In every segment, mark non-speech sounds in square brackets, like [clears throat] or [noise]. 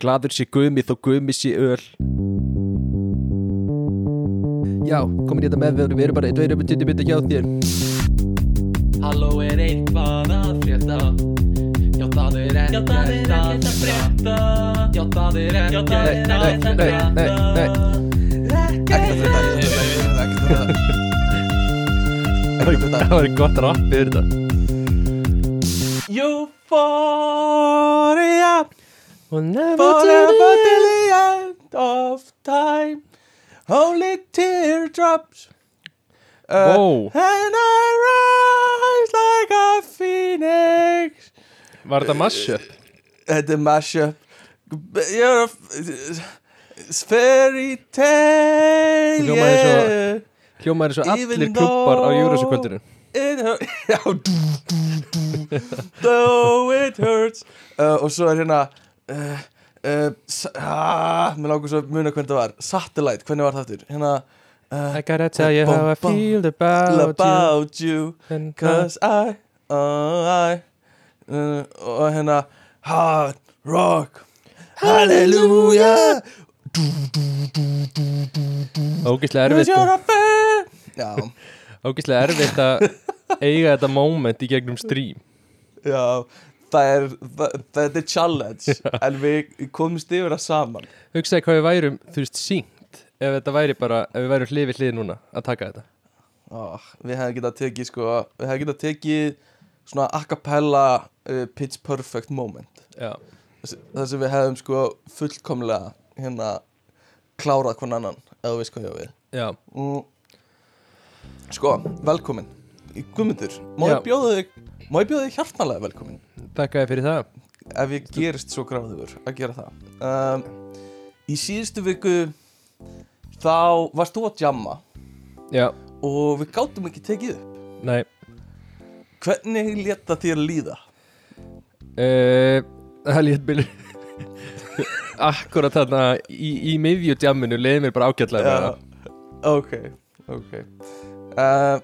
Gladur sé gumi þó gumi sé öl. Já, komin í þetta með við erum bara erum bara títi hjá þér. Halló er eitthvað að frétta? Já það er ekkert að frétta. Já það er ekkert Nei, nei, að nei, nei, nei Ekkert að frétta, ekkert að frétta, ekkert að frétta. Ekkert að frétta. Það var gott rapp yfir þetta. Euphoria We'll never Forever till the end of time. Only teardrops. Uh, Wow. And I rise like a phoenix. Var þetta mashup? Þetta er mashup. You're a It's fairy tale Hljómaði svo- yeah. Hljómaður eins og Even allir klubbar á Júrasukvöldinu [laughs] Já, Though it hurts. Uh, Og svo er hérna uh, uh, ah, Mér langar svo að muna hvernig það var. Satellite, hvernig var það aftur? Hérna uh, I gotta tell you how I feel about, About you. And Cause I oh, I uh, Og hérna Hard rock. Hallelujah. Ógislega Cause erfitt you're a fan. Já, Ógislega erfitt að eiga þetta moment í gegnum stream. Já Það er, það er challenge [laughs] En við komumst yfir það saman. Hugsaði hvað við værum, þú veist, syngt ef þetta væri bara, ef við værum hlið við hlið núna að taka þetta. Oh, Við hefum getað tekið sko Við hefum getað tekið Svona a cappella uh, Pitch perfect moment. Já, Það sem við hefum sko fullkomlega Hérna Klárað hvern annan Ef þú veist hvað ég á við. Já, mm. Sko, velkomin. Guðmundur, má Já. ég bjóða þig Má ég bjóða þig hjartnalega velkomin þakka þér fyrir það. Ef ég gerist svo gráður að gera það. Um, Í síðustu viku Þá varst þú að jamma. Já, Og við gátum ekki tekið upp. Nei. Hvernig leta þér líða? uh, Það lét byrju [laughs] Akkurat þarna í, í miðju djamminu leiði mér bara ágætlega með það. Ok, ok. Uh,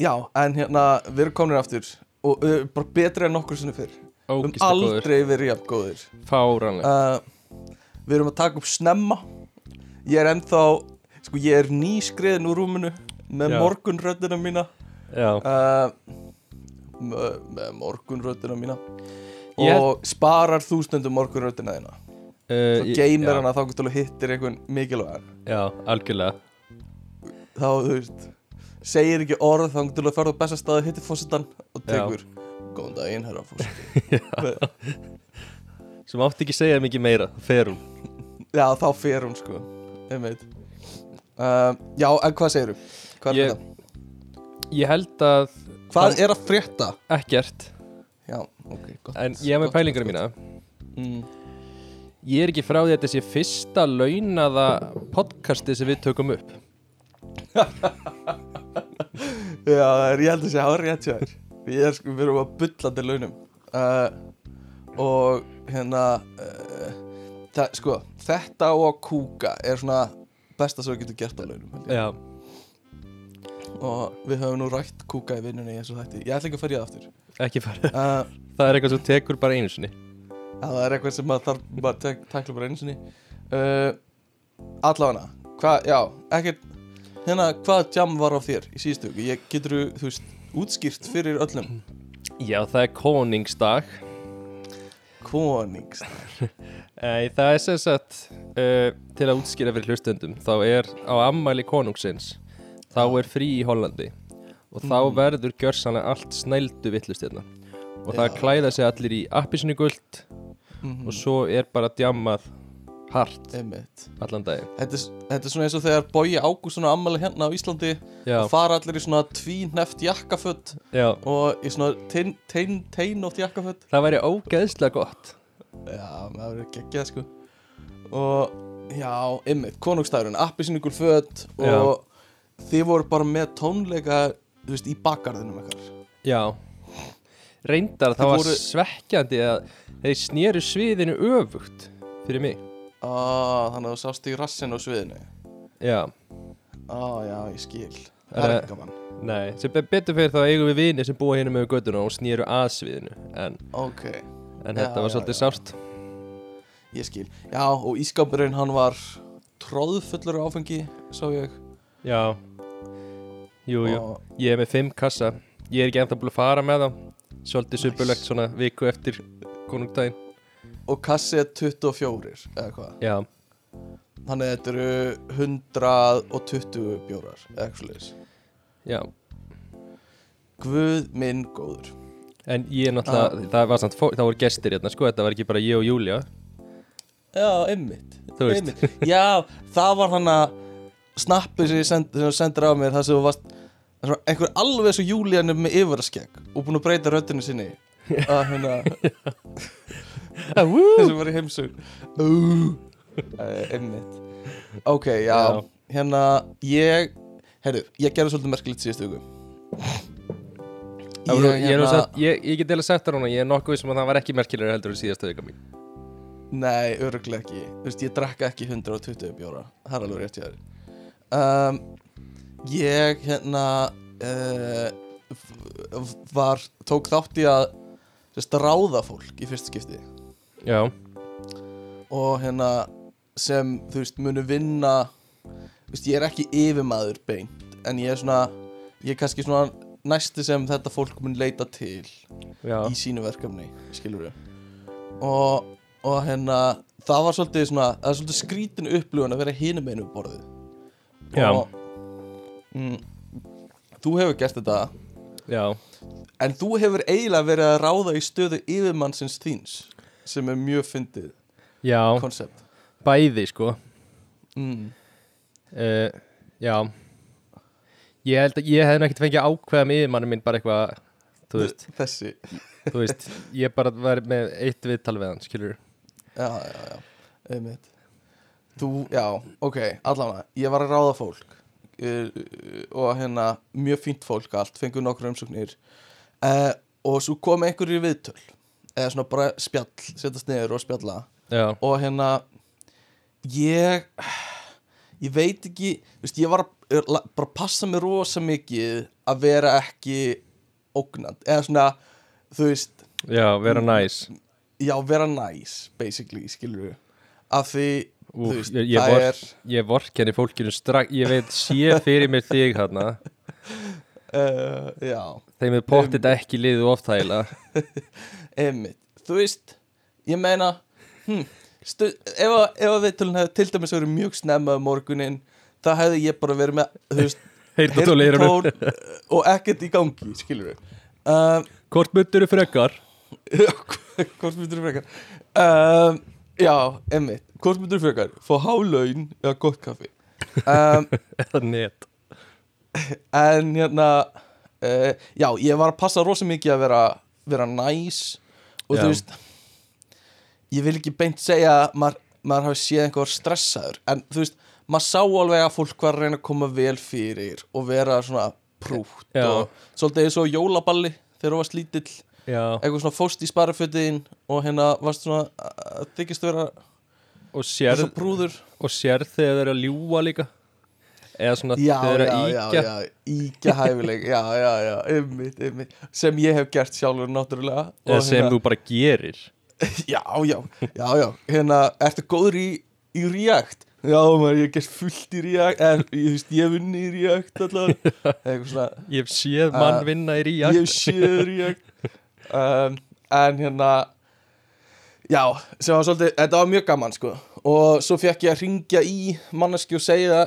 Já, en hérna Við erum komin aftur Og uh, bara betri en nokkur sinni fyrr. Við höfum Ógislega góður, aldrei verið jafn góðir. Fáranlega uh, Við erum að taka upp snemma. Ég er ennþá Sko ég er nýskriðin úr rúminu Með Já. morgunröddina mína. Já, uh, með, með morgunröddina mína. Ég held- Og sparar þú stundum morgunröddina þína. Uh, Svo geymir já, hana þá getur þú hittir einhvern mikilvægan. Já, algjörlega. Þá þú veist Segir ekki orð þá getur þú að ferða á besta staði Hittir fórsetan og Já. tekur. Góðan daginn herra fórsetan [laughs] Sem átti ekki segja mikið meira, fer hún. Já þá fer hún sko. Uh, Já en hvað? Hvað er Ég-? Ég held að Hvað er að frétta? ekkert. Já, ok, gott. En ég hef með pælingar mína. Mm. Ég er ekki frá því að þetta sé fyrsta launaða podcasti sem við tökum upp [laughs] Já, það er, ég held að sé hafa rétt hjá þér. Við er, sko, erum að bulla til launum. Uh, Og hérna uh, það, Sko, þetta og að kúka er svona besta sem við getum gert á launum. Já, Og við höfum nú rætt kúka í vinnunni eins og þetta Ég ætla ekki að fara í það aftur. Ekki fara. Uh, Það er eitthvað sem tekur bara einu sinni. Það er eitthvað sem maður þarf bara tek, tækla bara einu sinni. Allavega Hvað, já, ekkert Hérna, hvað jam var á þér í síðustu viku? Ég getur, þú veist, útskýrt fyrir öllum Já, það er koningsdag Konings Ei, [laughs] Það er sem sagt uh, til að útskýra fyrir hlustendum þá er á ammæli konungsins þá er frí í Hollandi og þá Mm. verður gjörsanlega allt snældu villust hérna og það Já. klæða sig allir í appisinu guld mm og svo er bara djammað hart allan daginn. Þetta þetta er svona eins og þegar Bogi Ágússon á ammali hérna á Íslandi Já, og fara allir í svona tvíneft jakkaföld já, og í svona tein, tein, teinótt jakkaföld það væri ógeðslega gott. Já, það verður geggjað sko. Og já, ymmið, konungstæðurinn appisínugul föt og þið voru bara með tónleika þú veist, í bakgarðinum eitthvað Já. Reyndar það Þið var voru- svekkjandi að þeir snéru sviðinu öfugt fyrir mig ah, þannig að þú sást í rassin á sviðinu? Já, ah, já, ég skil. Er það er það- gaman. Nei, sem be- betur fyrir þá eigum við vini sem búa hérna með göttuna og snéru að sviðinu en, ok, en Já, þetta var já, svolítið já. sárt. Ég skil. Já, og ískápurinn hann var tróðfullur áfengi, sá ég. Já. Jú, jú, og, ég er með fimm kassa. Ég er ekki ennþá búin að fara með þá. Svolítið suppulegt svona viku eftir konungdægin og kassi er 24 eða hvað? Já, Þannig þetta eru 120 bjórar eða eitthvað svoleiðis. já. Guð minn góður. En ég er náttúrulega, það var samt, það voru gestir hérna, sko, þetta var ekki bara ég og Júlia Já, einmitt, Þú veist. einmitt. Já, það var hann að snappið sem ég send, sem þú sendir á mér það sem þú varst það var einhver alveg svo Júlían með yfiraskegg og búin að breyta röddinu sinni. [laughs] Að hérna [laughs] þessi var í heimsug einmitt. Ok, já, Já. hérna ég, heyrðu, ég gerði svolítið merkilegt síðustu viku. Það voru, ég, hérna- ég, sagt, ég, ég get eða sagt það núna, ég er nokkuð vissum að það var ekki merkilegur heldur en síðasta vika mín. Nei, öruglega ekki. Þú veist, ég drakka ekki 120 bjóra. Það er alveg rétt hjá þér. Um, Ég hérna uh, f- var, tók þátt í að sérst, ráða fólk í fyrsta skipti Já, og hérna sem, þú veist, munu vinna veist, ég er ekki yfirmaður beint en ég er svona ég er kannski svona næsti sem þetta fólk mun leita til já, í sínu verkefni skilur og, og hérna það var svolítið svona það er svolítið skrítin upplifun að vera hinum einu borðið. Já. og mm, þú hefur gert þetta. Já. En þú hefur eiginlega verið að ráða í stöðu yfirmannsins þíns sem er mjög fyndið Já, koncept. Bæði, sko. Mm. uh, Já. Ég held að ég hefði ekkert fengið ákveða með yfirmanni minn bara eitthvað Þú veist, þessi. Þú veist Ég bara var með eitt viðtal við hann, skilur já, já, já, einmitt. Þú, já, ok, allavega. Ég var að ráða fólk uh, og hérna, mjög fínt fólk allt, fengur nokkur umsóknir. Uh, og svo kom einhverjir í viðtöl eða svona bara spjall, setjast niður og spjalla. Já, og hérna ég ég veit ekki, veist, ég var að bara passa mig rosa mikið að vera ekki ógnand, eða svona þú veist, já, vera næs já, vera nice basically, skilur við. Af því, Úf, þú veist, ég, ég, það vor, er ég vorkenni fólkinu strax Ég veit, sé fyrir mér þig þarna. [laughs] Uh, Þeim er pottit ekki liðu oftæla [laughs] einmitt. Þú veist, ég meina hm, stu, ef, að, ef að við hefði til dæmis verið mjög snemma um morgunin, það hefði ég bara verið með, uh, og ekkert í gangi, skilur við um, Hvort myndur þú frekar? [laughs] hvort myndur þú frekar? Um, já, einmitt. Hvort myndur þú frekar, fá hálaun eða gott kaffi? Um, [laughs] Eða net. En hérna uh, já, ég var að passa rosa mikið að vera, vera næs og Já. þú veist ég vil ekki beint segja að maður, maður hafi séð einhver stressaður en þú veist, maður sá alveg að fólk var að reyna að koma vel fyrir og vera svona prútt Já. og svolítið eins og jólaballi þegar þú varst lítill Já, eitthvað svona fóst í sparafötin og hérna varst svona að þykist vera og sér, svo brúður og sér þegar þeir eru að ljúa líka Eða svona já, þeir eru já, að já, íkja já, íkja hæfileg. Já, já, já, ymmit, ymmit sem ég hef gert sjálfur náttúrulega. Eða sem hérna, þú bara gerir. [laughs] Já, já, já, já. Hérna, ertu góður í, í React? Já, maður, ég hef gert fullt í React en, ég, veist, ég hef unni í React allavega. [laughs] Eitthvað svona, Ég hef séð mann Uh, vinna í ég ríak hef séð React. Um, en hérna já, sem var svolítið þetta var mjög gaman, sko. Og svo fekk ég að ringja í manneski og segja við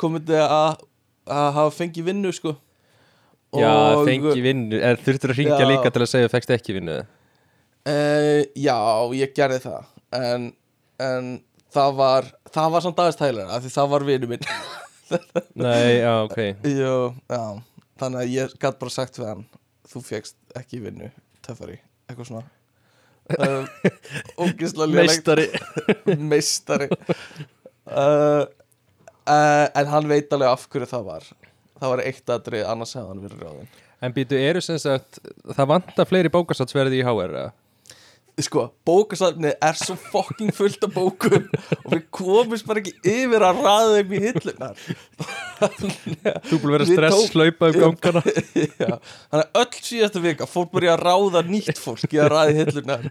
komum að að hafa fengið vinnu, sko. Já, Og- fengi vinnu. En þurftur að ringja Já. líka til að segja Fekst ekki vinnu? Uh, já, ég gerði það. En, en það var það var samt aðeins tælar af því það var vinur minn. [laughs] Nei, já, ok. Jú, já, þannig að ég gætt bara sagt við hann þú fegst ekki vinnu, töffari. Eitthvað svona. [laughs] Um, ógislega lélegt. Meistari. [laughs] Meistari. Uh, uh, en hann veit alveg af hverju það var. Það var eitt aðrið, annars hefði hann verið ráðinn. En býtu, eru sem sagt Það vantar fleiri bókasatsverði í HR eða? sko, bókasafnið er svo fucking fullt af bókum og við komumst bara ekki yfir að ræða þeim í hillunar. Þú búin að vera stress hlaupa um gangana. [laughs] Já, þannig að öll síðasta vika fólk byrja að ráða nýtt fólk í að ráða í hillunar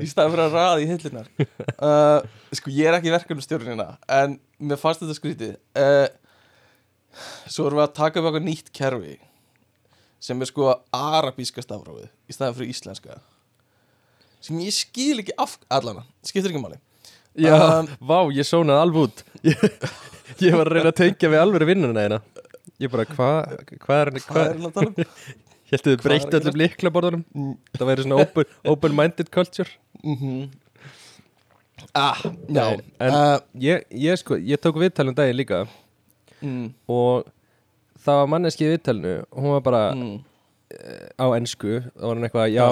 í staðan fyrir að ráða í hillunar. Uh, sko ég er ekki verkefnustjórnina en mér fannst þetta skrítið. Uh, svo erum við að taka upp eitthvað nýtt kerfi sem er sko arabíska stafrófið í staðan fyrir íslenska. Sem ég skil ekki af allana, skiptir ekki máli. Já, Um, vá, ég sónaði alveg út. Ég, ég var að reyna að tengja við alveg vinnuna hérna. Ég bara, hvað hva er hvað er hva, hann að tala um? Hjæltu þið hvað breytt er að öllum líklaborðunum Mm. Það væri svona open, open-minded culture. Mhm. Ah, Nei, en- uh, ég, ég sko, ég tók viðtalum daginn líka. Mm, Og það var manneski í viðtalinu Hún var bara mm, á ensku. Það var hann eitthvað, já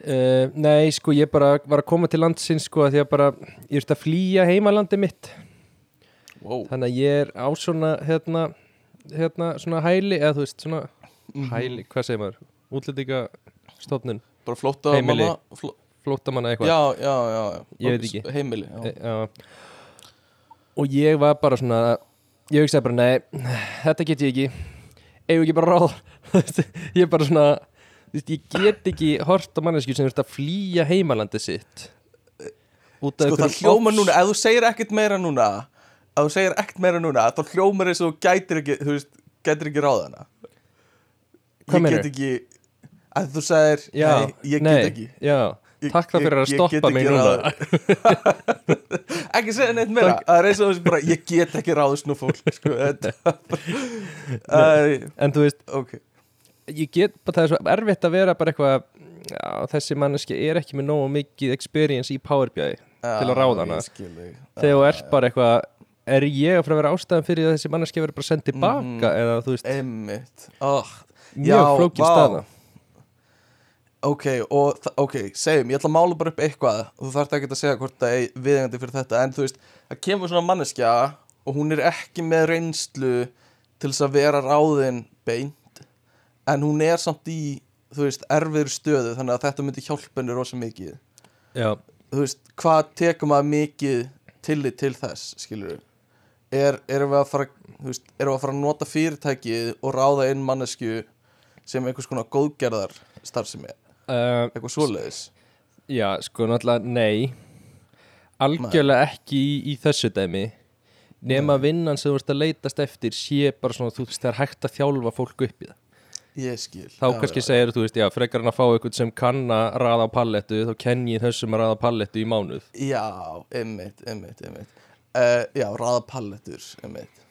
Uh, nei, sko, ég bara var að koma til landsins sko, því að bara, ég ert að flýja heimalandi mitt. Wow. þannig að ég er á svona hérna, hérna svona hæli eða þú veist svona Mhm. hæli, hvað segir maður, útlendingastofnun. Bara flótta mamma fló, flóttamanna eitthvað já, já, já, Ég veit ekki. heimili, já. E, já. og ég var bara svona ég hugsaði bara, nei, þetta get ég ekki eigum ekki bara ráð [laughs] ég er bara svona veist, ég get ekki hort á mannesku sem veist að flýja heimalandi sitt af sko það ofs- núna ef þú segir ekkert meira núna ef þú segir ekkert meira núna þá hljómar eins og þú gætir ekki þú veist, gætir ekki ráðana Hvað ég meinarðu? get ekki að þú segir, nei, ég nei, get ekki já, Ég- takk það fyrir að stoppa mig núna. [laughs] ekki segja neitt meira. Það er eins og þessi bara, ég get ekki ráðist nú fólk sko, [laughs] en þú veist, ok. ég get bara það er svo erfitt að vera bara eitthvað þessi manneski er ekki með nógu mikið experience í Power BI til að ráða hana. þegar þú ert bara eitthvað er ég að fara að vera ástæðan fyrir að þessi manneski verður bara sendið tilbaka Mhm. eða þú veist, einmitt. Oh, mjög flókin vá. staða Ok, og ok, segjum, ég ætla að mála bara upp eitthvað og þú þarft ekki að segja hvort það er viðengandi fyrir þetta en þú veist, það kemur svona manneskja og hún er ekki með reynslu til þess að vera ráðin beint en hún er samt í, þú veist, erfiður stöðu þannig að þetta myndi hjálpa henni rosa mikið. Já, þú veist, hvað tekum maður mikið tillit til þess, skilur er, erum við að fara þú veist, erum við að fara að nota fyrirtækið og ráða inn mannesku sem einhvers konar góðgerðar starfsemi uh, eitthvað svoleiðis? Já, sko náttúrulega nei. Algjörlega ekki í, í þessu dæmi. Nema vinnan sem þú ert að leitast eftir sé bara svona, þú veist, það er hægt að þjálfa fólk upp í það. Ég skil. Þá kannski segir þú veist, já, frekar en að fá eitthvað sem kann að raða á pallettu þá kenn ég þessum að raða pallettu í mánuð. Já, einmitt, einmitt, einmitt. Uh, já, ráða pallettur einmitt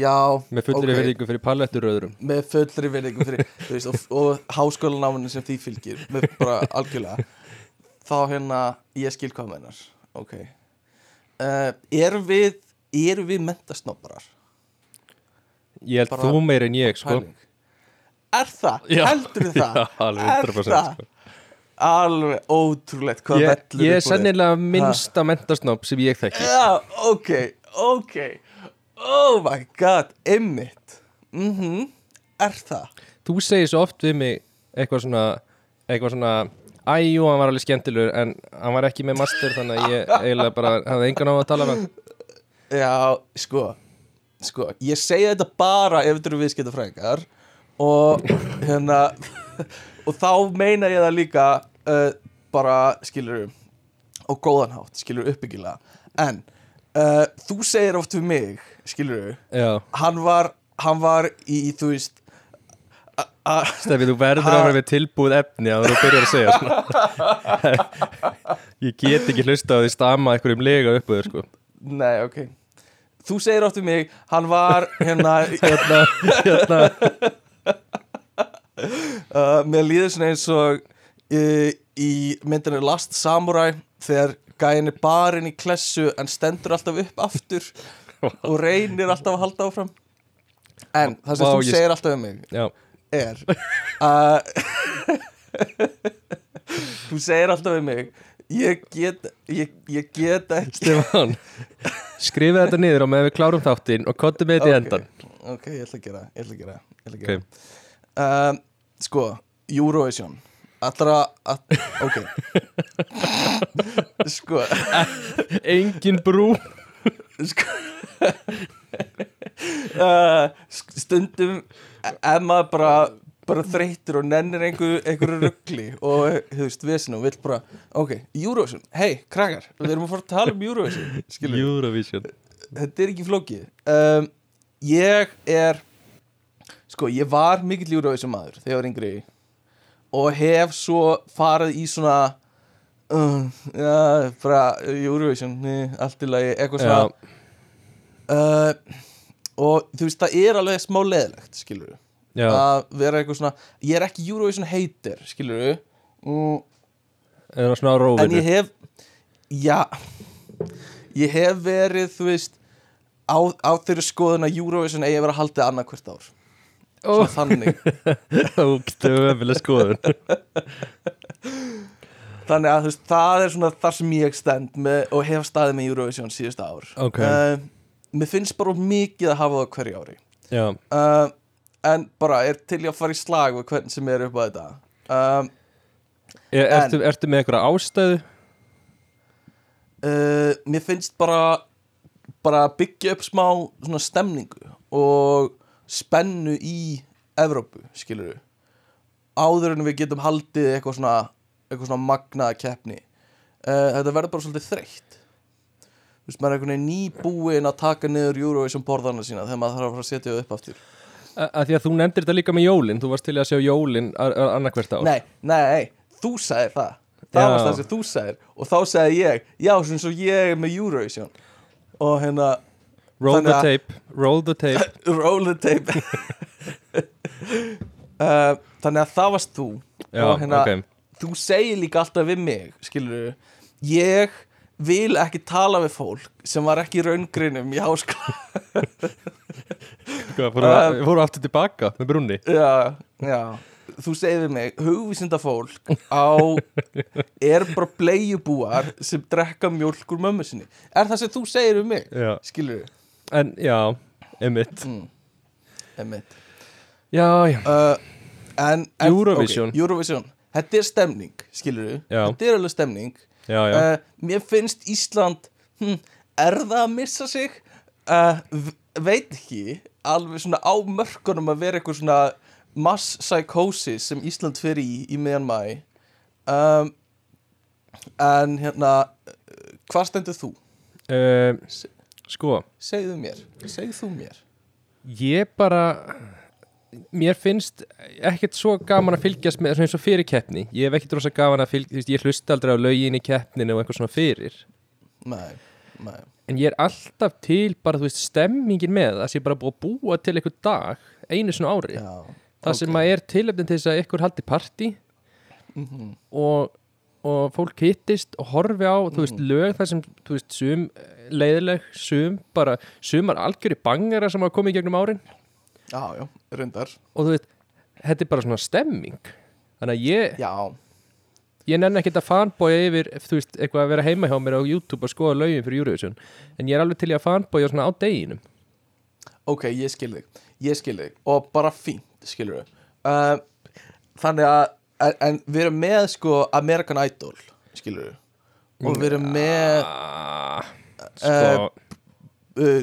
já, með fullri ok, verðingu fyrir palletturöðurum með fullri virðingu fyrir veist, og, og háskólanáminu sem því fylgir með bara algjörlega. Þá hérna, ég skil hvað mennar ok. Uh, erum við erum við mentasnobbarar? Ég held Bara þú meir en ég, sko. Pæling. er það, Já. heldur við [laughs] það? Já, alveg Er 100% það? sko. alveg ótrúlegt hvað ég, ég er sennilega minnsta mentasnopp sem ég þekki. Já, ok, ok Oh my god, einmitt. Mhm, er það? þú segir svo oft við mig eitthvað svona eitthvað svona æjú, hann var alveg skemmtilegur en hann var ekki með master þannig að ég [laughs] eiginlega bara hafði engan á að tala hann. Já, sko Sko, ég segi þetta bara ef þetta eru viðskiptafræðingar og [laughs] hérna og þá meina ég það líka uh, bara, skilur á góðan hátt, skilur uppbyggilega. En uh, þú segir oft við mig, skilur já, hann var, hann var í, þú veist Stefi, þú verður að vera með tilbúið efni að þú byrjar að segja svona [laughs] ég get ekki hlusta á því stama einhverjum lega upp þér sko. Nei, ok. Þú segir oft við mig, hann var hérna, [laughs] hérna, hérna. Uh, Mér líður svona eins og uh, í myndinu Last Samurai þegar gæin er barinn í klessu en stendur alltaf upp aftur og reynir alltaf að halda áfram En það sem Vá, þú ég- segir alltaf við mig já, er að [laughs] Þú segir alltaf við mig Ég get, ég, ég get ekki Stefán skrifa þetta niður á með við klárum þáttinn og kottum með þetta í endan Ok, ég ætla að gera, það, ég ætla að gera, það, ég ætla að gera. það. um, Sko, Eurovision Allra, að, ok. [laughs] Sko, engin brú. Sko, [laughs] uh, stundum ef maður bara bara þreytur og nennir einhverju, einhverju ruggli og veist, vesinu og vill bara, ok, Eurovision, hei, krakkar við erum að fara að tala um Eurovision skilur, Eurovision. Þetta er ekki flókið. Um, ég er sko, ég var mikill Eurovision maður þegar ég var yngri og hef svo farið í svona uh, já, bara Eurovision, allt í lagi eitthvað svona uh, og þú veist, það er alveg smá leðilegt, skilur já, að vera eitthvað svona ég er ekki Eurovision hater, skilur við mm, svona á en ég hef já ég hef verið, þú veist á, á þeirri skoðun að Eurovision eigi að vera haldið annað hvert ár svona þannig. [laughs] [laughs] Þannig að þú veist, það er svona þar sem ég stend með, og hef staðið með Eurovision síðustu ár. Ok. uh, mér finnst bara mikið að hafa það hverju ári. Já, uh, en bara er til ég að fara í slag við hvern sem er upp á þetta? Um, er, ertu, ertu með einhverja ástæðu? uh, mér finnst bara bara byggja upp smá svona stemningu og spennu í Evrópu, skilur við áður en við getum haldið eitthvað svona eitthvað svona magnaða keppni. Uh, þetta verður bara svolítið þreytt. Þú veist, maður er einhvern veginn nýbúin að taka niður Eurovision borðarna sína þegar maður þarf að fara að setja það upp aftur. A- Að því að þú nefndir þetta líka með jólin. Þú varst til að sjá jólin annarkvært ár. Nei, nei, þú sagðir það. Það Já. var það sem þú sagðir. Og þá sagði ég, já, sem svo ég er með Eurovision. Og hérna Roll the tape, roll the tape. [laughs] Roll the tape. [laughs] Uh, þannig að það varst þú. Já, og hérna, ok. þú segir líka alltaf við mig skilur ég vil ekki tala við fólk sem var ekki í raungrinum í háskóla. [laughs] Hvað, fóru, Um, fóru aftur tilbaka með brunni já, já. Þú segir við mig, hugvísinda fólk á er bara bleiubúar sem drekka mjólk úr mömmu sinni. Er það sem þú segir við mig skilur en já, emitt mm. Einmitt. Já, já, uh, en, en Eurovision. ok, Eurovision, þetta er stemning skilur við, þetta er alveg stemning. Já, já. Uh, mér finnst Ísland hm, er það að missa sig? Uh, veit ekki alveg svona á mörkunum að vera eitthvað svona mass psychosis sem Ísland fer í í meðan mæ um, en hérna uh, hvað stendur þú? uh, Sko, segðu mér, segðu þú mér. Ég bara Mér finnst ekkert svo gaman að fylgjast með eins og fyrir keppni. Ég hef ekkert rosa gaman að fylgjast Ég hlusta aldrei á lögin í keppninu og eitthvað svona fyrir. Nei, nei. En ég er alltaf til bara, þú veist, stemmingin með Það sé bara búið að búa til eitthvað dag Einu svona ári. Já, Það sem að er tilefnin til þess að ykkur haldi partí. Mhm. og, og fólk hittist og horfi á, þú veist, lög þar sem, þú veist, sum leiðileg, sum bara, sumar algjöri bangara sem hafa komið í gegnum árin. Já, já, reyndar. Og þú veist, þetta er bara svona stemming. Þannig að ég, Já, ég nenni ekkert að fanboya yfir, þú veist, eitthvað að vera heima hjá mér á YouTube og skoða lögin fyrir Eurovision. En ég er alveg til í að fanboya svona á deginum. Ok, ég skil þig. Ég skil þig. Og bara fínt, skilur við uh, Þannig að en, en við erum með sko American Idol, skilur við og við erum með ah, Eh, sko,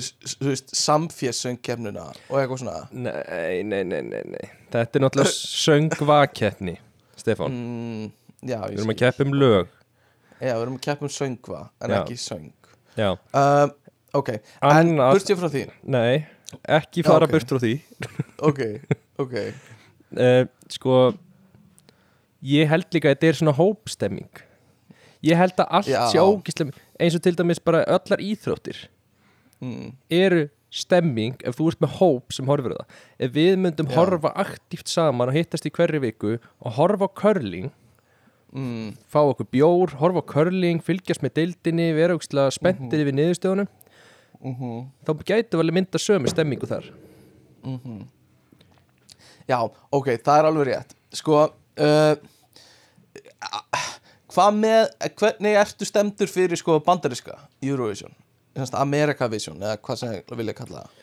s- s- þú veist, samfjessöngkefnuna og eitthvað svona. Nei, nei, nei, nei, nei. Þetta er náttúrulega [coughs] söngvakeppni Stefán, mm, Já, við erum að keppa um lög. Já, við erum að keppa um söngva en Já. ekki söng. Já, uh, Ok, en burt ég frá því. Nei, ekki fara Ok. burt frá því. Ok, ok. Uh, [laughs] sko ég held líka að þetta er svona hópstemming. Ég held að allt Já. sé ógislega eins og til dæmis bara öllar íþróttir mm, eru stemming ef þú ert með hóp sem horfir á það. Ef við myndum Já. horfa aktíft saman og hittast í hverju viku og horfa á curling mm, fá okkur bjór, horfa á curling fylgjast með deildinni, vera ógislega spenntir yfir niðurstöðunum, mhm, þá gætu alveg mynda sömu stemmingu þar. Mhm. Já, ok, það er alveg rétt. Sko uh, Hvað með Hvernig ertu stemdur fyrir sko bandariska Eurovision? Americavision eða hvað sem ég vilja kalla það.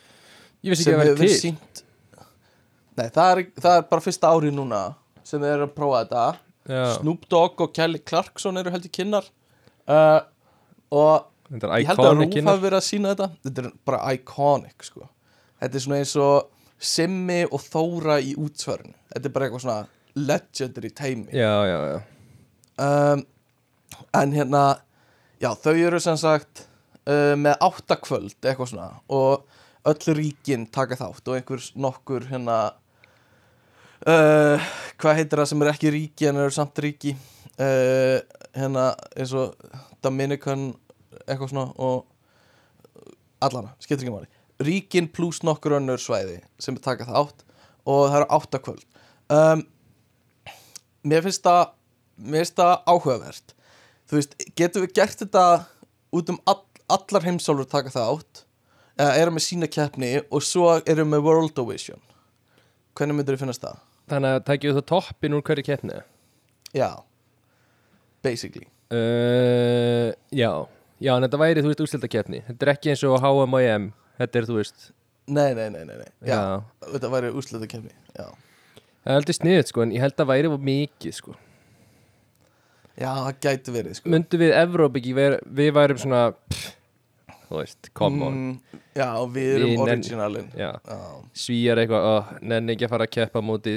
Ég veist ekki að vera verið til. sýnt Nei, það er, það er bara fyrsta ári núna sem við erum að prófa þetta. Já. Snoop Dogg og Kelly Clarkson eru heldur kynnar uh, og er ég held að Rúf hafi verið að sína þetta. Þetta er bara iconic sko. þetta er svona eins og Simmi og Þóra í útsvörun þetta er bara eitthvað svona legendary teimi Já, já, já. Um, en hérna já, þau eru sem sagt uh, með áttakvöld eitthvað svona og öll ríkin taka þátt og einhver nokkur hérna uh, hvað heitir það sem er ekki ríki en eru samt ríki? Uh, hérna eins og Dominican eitthvað svona og allana, skiptir ekki máli. Ríkin pluss nokkur önnur svæði sem taka þátt og það eru áttakvöld um, mér finnst það mér finnst það áhugavert. Þú veist, getum við gert þetta út um all, allar heimsálfur taka þátt eða erum með sína keppni og svo erum með World of Vision hvernig myndir þið finnast það? Þannig að tækjum þú toppin úr hverju keppni? Já, basically. Uh, Já, já, en þetta væri, þú veist, úrstildakeppni Þetta er ekki eins og HM og EM Þetta er, þú veist Nei, nei, nei, nei, nei. Já, Já. þetta væri úrslutu keppni Já, Það er aldrei sniðið, sko, en ég held að væri mikið, sko. Já það gæti verið sko. Myndu við Evróp ekki, ver, við værum svona pff, Þú veist, come on. Mm, Já, við erum Við Já, svíjar eitthvað, oh, nenni ekki að fara að keppa á móti,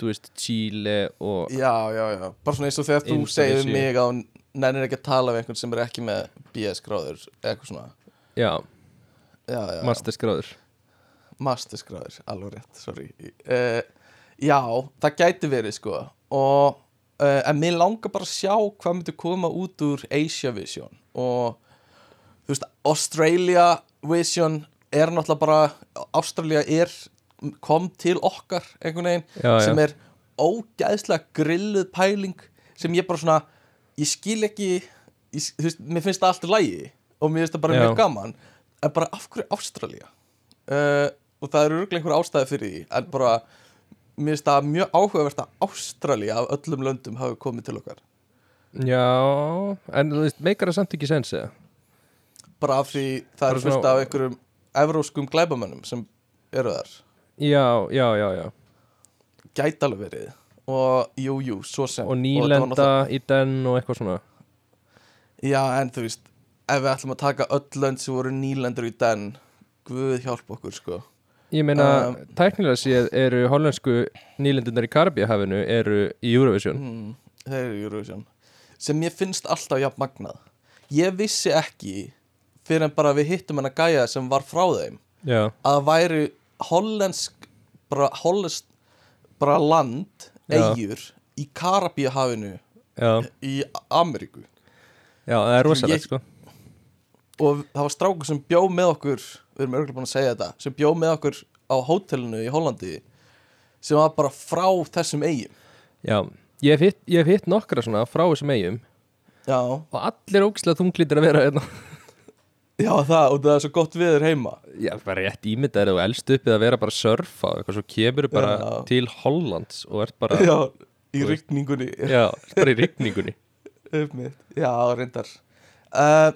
þú veist, Chile og já, já, já. Bara svona eins og þegar þú segir við mig að hún nennir ekki að tala við einhvern sem er ekki með BS gráður eitthvað svona. Já, Já, já, masterskráður Masterskráður, alveg rétt, sorry. Uh, Já, það gæti verið sko og uh, en mér langar bara að sjá hvað myndi koma út úr Asia Vision og þú veist, Australia Vision er náttúrulega bara Australia er kom til okkar einhvern veginn Já, já. sem er ógæðslega grilluð pæling sem ég bara svona ég skil ekki ég, þú veist, mér finnst það allt í lægi og mér finnst það bara Já. mjög gaman en bara af hverju Ástralía uh, og það eru örglega einhver ástæði fyrir því en bara mér finnst það mjög áhugavert að Ástralía af öllum löndum hafi komið til okkar. Já, en þú veist, meikar það samt ekki sens eða? bara af því það eru fullt af einhverjum evróskum glæbamönnum sem eru þar. Já, já, já, já. Gæti alveg verið. Og jú, jú, svo sem. Og nýlenda í den og eitthvað svona. Já, en þú veist, ef við ætlum að taka öll lönd sem voru nýlendur í den Guð hjálp okkur, sko Ég meina, Um, tæknilega séð eru hollensku nýlendunar í Karabíahafinu eru í Eurovision. Mm, Þeir eru Eurovision. Sem ég finnst alltaf jafn magnað. Ég vissi ekki fyrir en bara við hittum hennar gæja sem var frá þeim Já, að væri hollensk bara hollenskt bara land, eigjur í Karabíahafinu í Ameríku. Já, það er rosalegt sko. Og það var strákur sem bjó með okkur við erum örgulega búin að segja þetta sem bjó með okkur á hótelinu í Hollandi sem var bara frá þessum eigum Já, ég hef hitt, ég hef hitt nokkra svona frá þessum eigum já, og allir ógislega þunglítir að vera hérna. [laughs] Já það og það er svo gott viður heima. Já, bara rétt ímyndaður og elst uppið að vera bara að surfa og eitthvað svo kemur bara Já. til Hollands og ert bara, já, í Þú veist. rykningunni já, bara í [laughs] mitt, já, reyndar. Uh,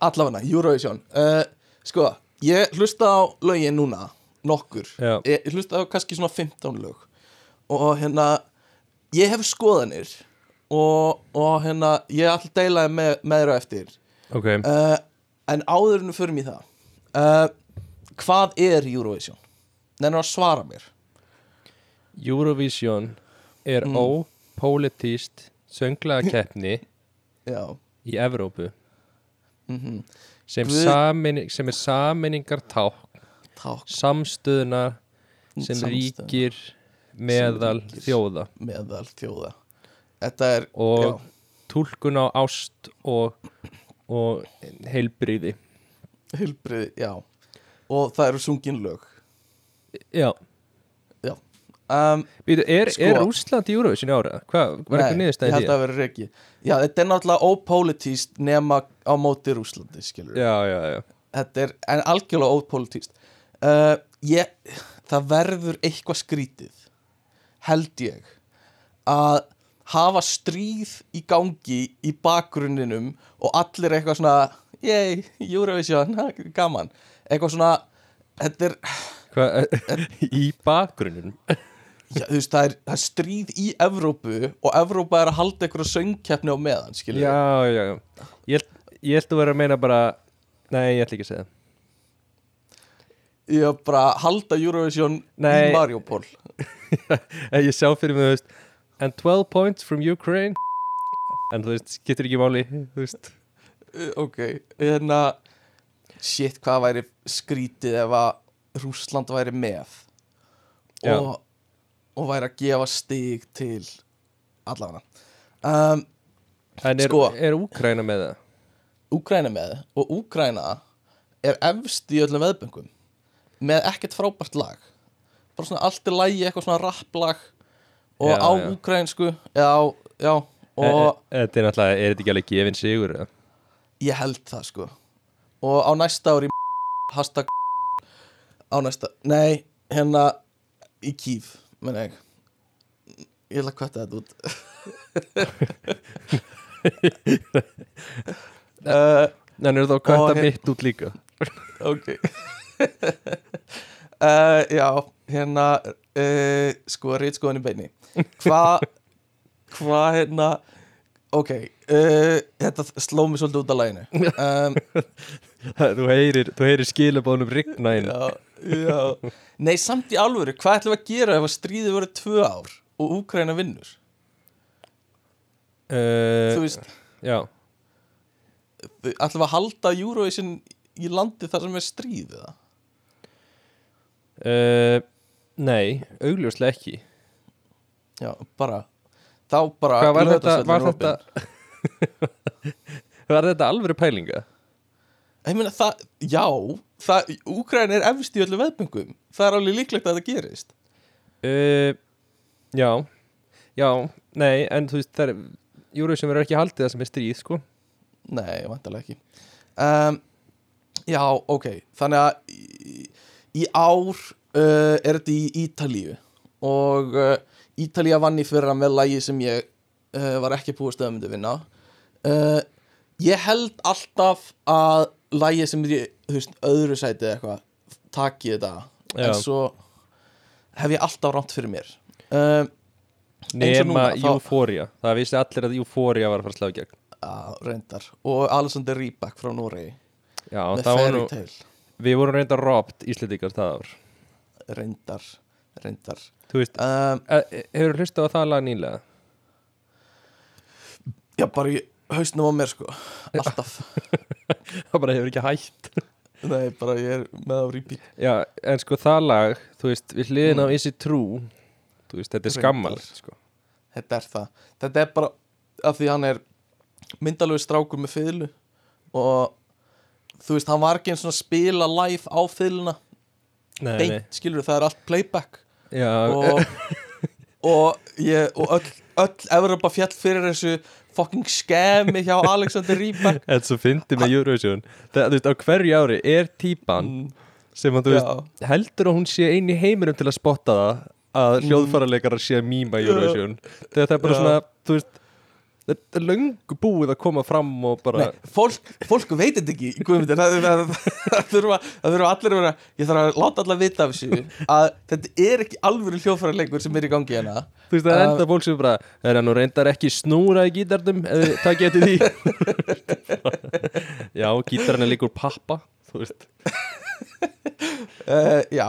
allavega, Eurovision. Uh, sko, ég hlusta á lögin núna, nokkur. Já. ég, hlusta á kannski svona 15 lög. Og hérna ég hef skoðanir og, og hérna, ég ætla að deila þeim með, með þér á eftir. Ok, uh, en áður en við förum í það uh, hvað er Eurovision? Nennar að svara mér. Eurovision er Mm. ópolitíst sönglaða keppni já, í Evrópu. Mm sem, samin, sem er saminningar ták takk samstöðuna sem Samstöðuna. ríkir meðal ríkir. þjóða. meðal þjóða. Er, og túlkun á ást og, og heilbriði já, hilbriði, já. Og það eru sungin lög. Já, um, Býtu, er, Sko- er Rússland í Eurovision í ára? Hvað, var eitthvað Nei, ég niðurstæðið held að vera reiki Já, þetta er náttúrulega ópólitíst nema á móti Rúslandi, skilur Já, já, já. Þetta er en algjörlega ópólitíst uh, ég, Það verður eitthvað skrítið held ég að hafa stríð í gangi í bakgrunninum og allir eitthvað svona yey, Eurovision, [laughs] gaman. Eitthvað svona þetta er, Hvað, [laughs] í bakgrunnum [laughs] já, veist, það er, það er stríð í Evrópu og Evrópa er að halda eitthvað söngkeppni á meðan, skilur Já, já, já. Ég, ég held að vera að meina bara Nei, ég ætla ekki að segja það. Ég var bara að halda Eurovision Nei. í Mariupol En [laughs] Ég sjá fyrir mig, þú veist And 12 points from Ukraine? En þú veist, getur ekki máli Þú veist. Uh, Ok, hérna Shit, hvað væri skrítið ef að Rússland væri með? Já. og, og væri að gefa stig til allavega um, En er, Sko. er Úkraina með það? Úgræna með og Úgræna er efst í öllum veðböngum með ekkert frábært lag bara svona allt er lægi, eitthvað svona rapplag og Já, á já. úgrænsku já, já, og Og Þetta er náttúrulega, er þetta ekki alveg gefin sigur? eða? ég held það sko og á næsta ári hashtag á næsta, nei, hérna í kýf, menn ég ég ætla að kvæta þetta út. Uh, [laughs] En er það að kvæta mitt út líka? [laughs] ok. Uh, [laughs] já, hérna uh, sko, rítskoðan í beini hvað hvað hérna ok, þetta sló mig svolítið út af læginu um, þú heyrir, heyrir skilabónum rigna inn. Já, já. Nei, samt í alvöru, hvað ætlum við að gera ef að stríðið verið tvö ár og Úkraina vinnur? Uh, þú veist, Já, ætlum við að halda Eurovision í landi þar sem er stríð eða? uh, Nei, augljóslega ekki. Já, bara þá bara Hvað var þetta, var þetta [laughs] Var þetta alvöru pælinga? Ég meina það, já, það, Úkræn er efst í öllu veðböngum. Það er alveg líklegt að það gerist. Uh, já. Já, nei, en þú veist það er Eurovision verður ekki haldið það sem er stríð, sko. Nei, vantarlega ekki. Um, Já, ok. Þannig að í, í ár uh, er þetta í Ítalíu. Og uh, Ítalía vann í fyrra með lagi sem ég var ekki búið stöðum myndi vinna. Uh, Ég held alltaf að lagi sem í, þú veist, öðru sæti eða eitthvað Taki þetta. Já. En svo hef ég alltaf rámt fyrir mér. Um, núna, þá- Euphoria. Það vissi allir að Euphoria var að fara að slá í gegn. Að reyndar. Og Alexander Rybak frá Noregi. Já, með Fairy Tail Við vorum reynda robt Íslendingar það ár. Reyndar, reyndar. Þú veist, um, uh, hefur hlustað á það lag nýlega? já bara í hausnum á mér sko. Alltaf, [laughs] Það bara hefur ekki hætt nei bara ég er með á repeat Já, en sko það lag Þú veist, við hliðin á Is It True Þú veist, þetta er skammalegt sko. þetta er það, þetta er bara af því hann er myndalegu strákur með fiðlu og þú veist, hann var ekki eins og spila live á fiðluna. Nei, skilur það er allt playback. Já, og, og, ég, og öll, öll Evropa fjall fyrir þessu fucking skemi hjá [laughs] Alexander Rybak. Þetta svo fyndi með Eurovision. Það, þú veist, á hverju ári er típan sem að þú veist, heldur að hún sé eini heiminum til að spotta það að hljóðfæraleikarar sé að mýma Eurovision. [laughs] Þegar það er bara svona, þú veist þetta er löngu búið að koma fram og bara, Nei, fólk, fólk veit þetta ekki í Guðmundur. Það, það, það, það, þurfa, það þurfa allir að vera ég þarf að láta allar vita af þessu að þetta er ekki alvöru hljóðfæra leikur sem er í gangi hérna. Þú veist, það er enda fólk sem bara er hann nú reyndar ekki snúra í gítarnum eða það getur því. [laughs] Já, gítarinn er líkur pappa þú veist, uh, já.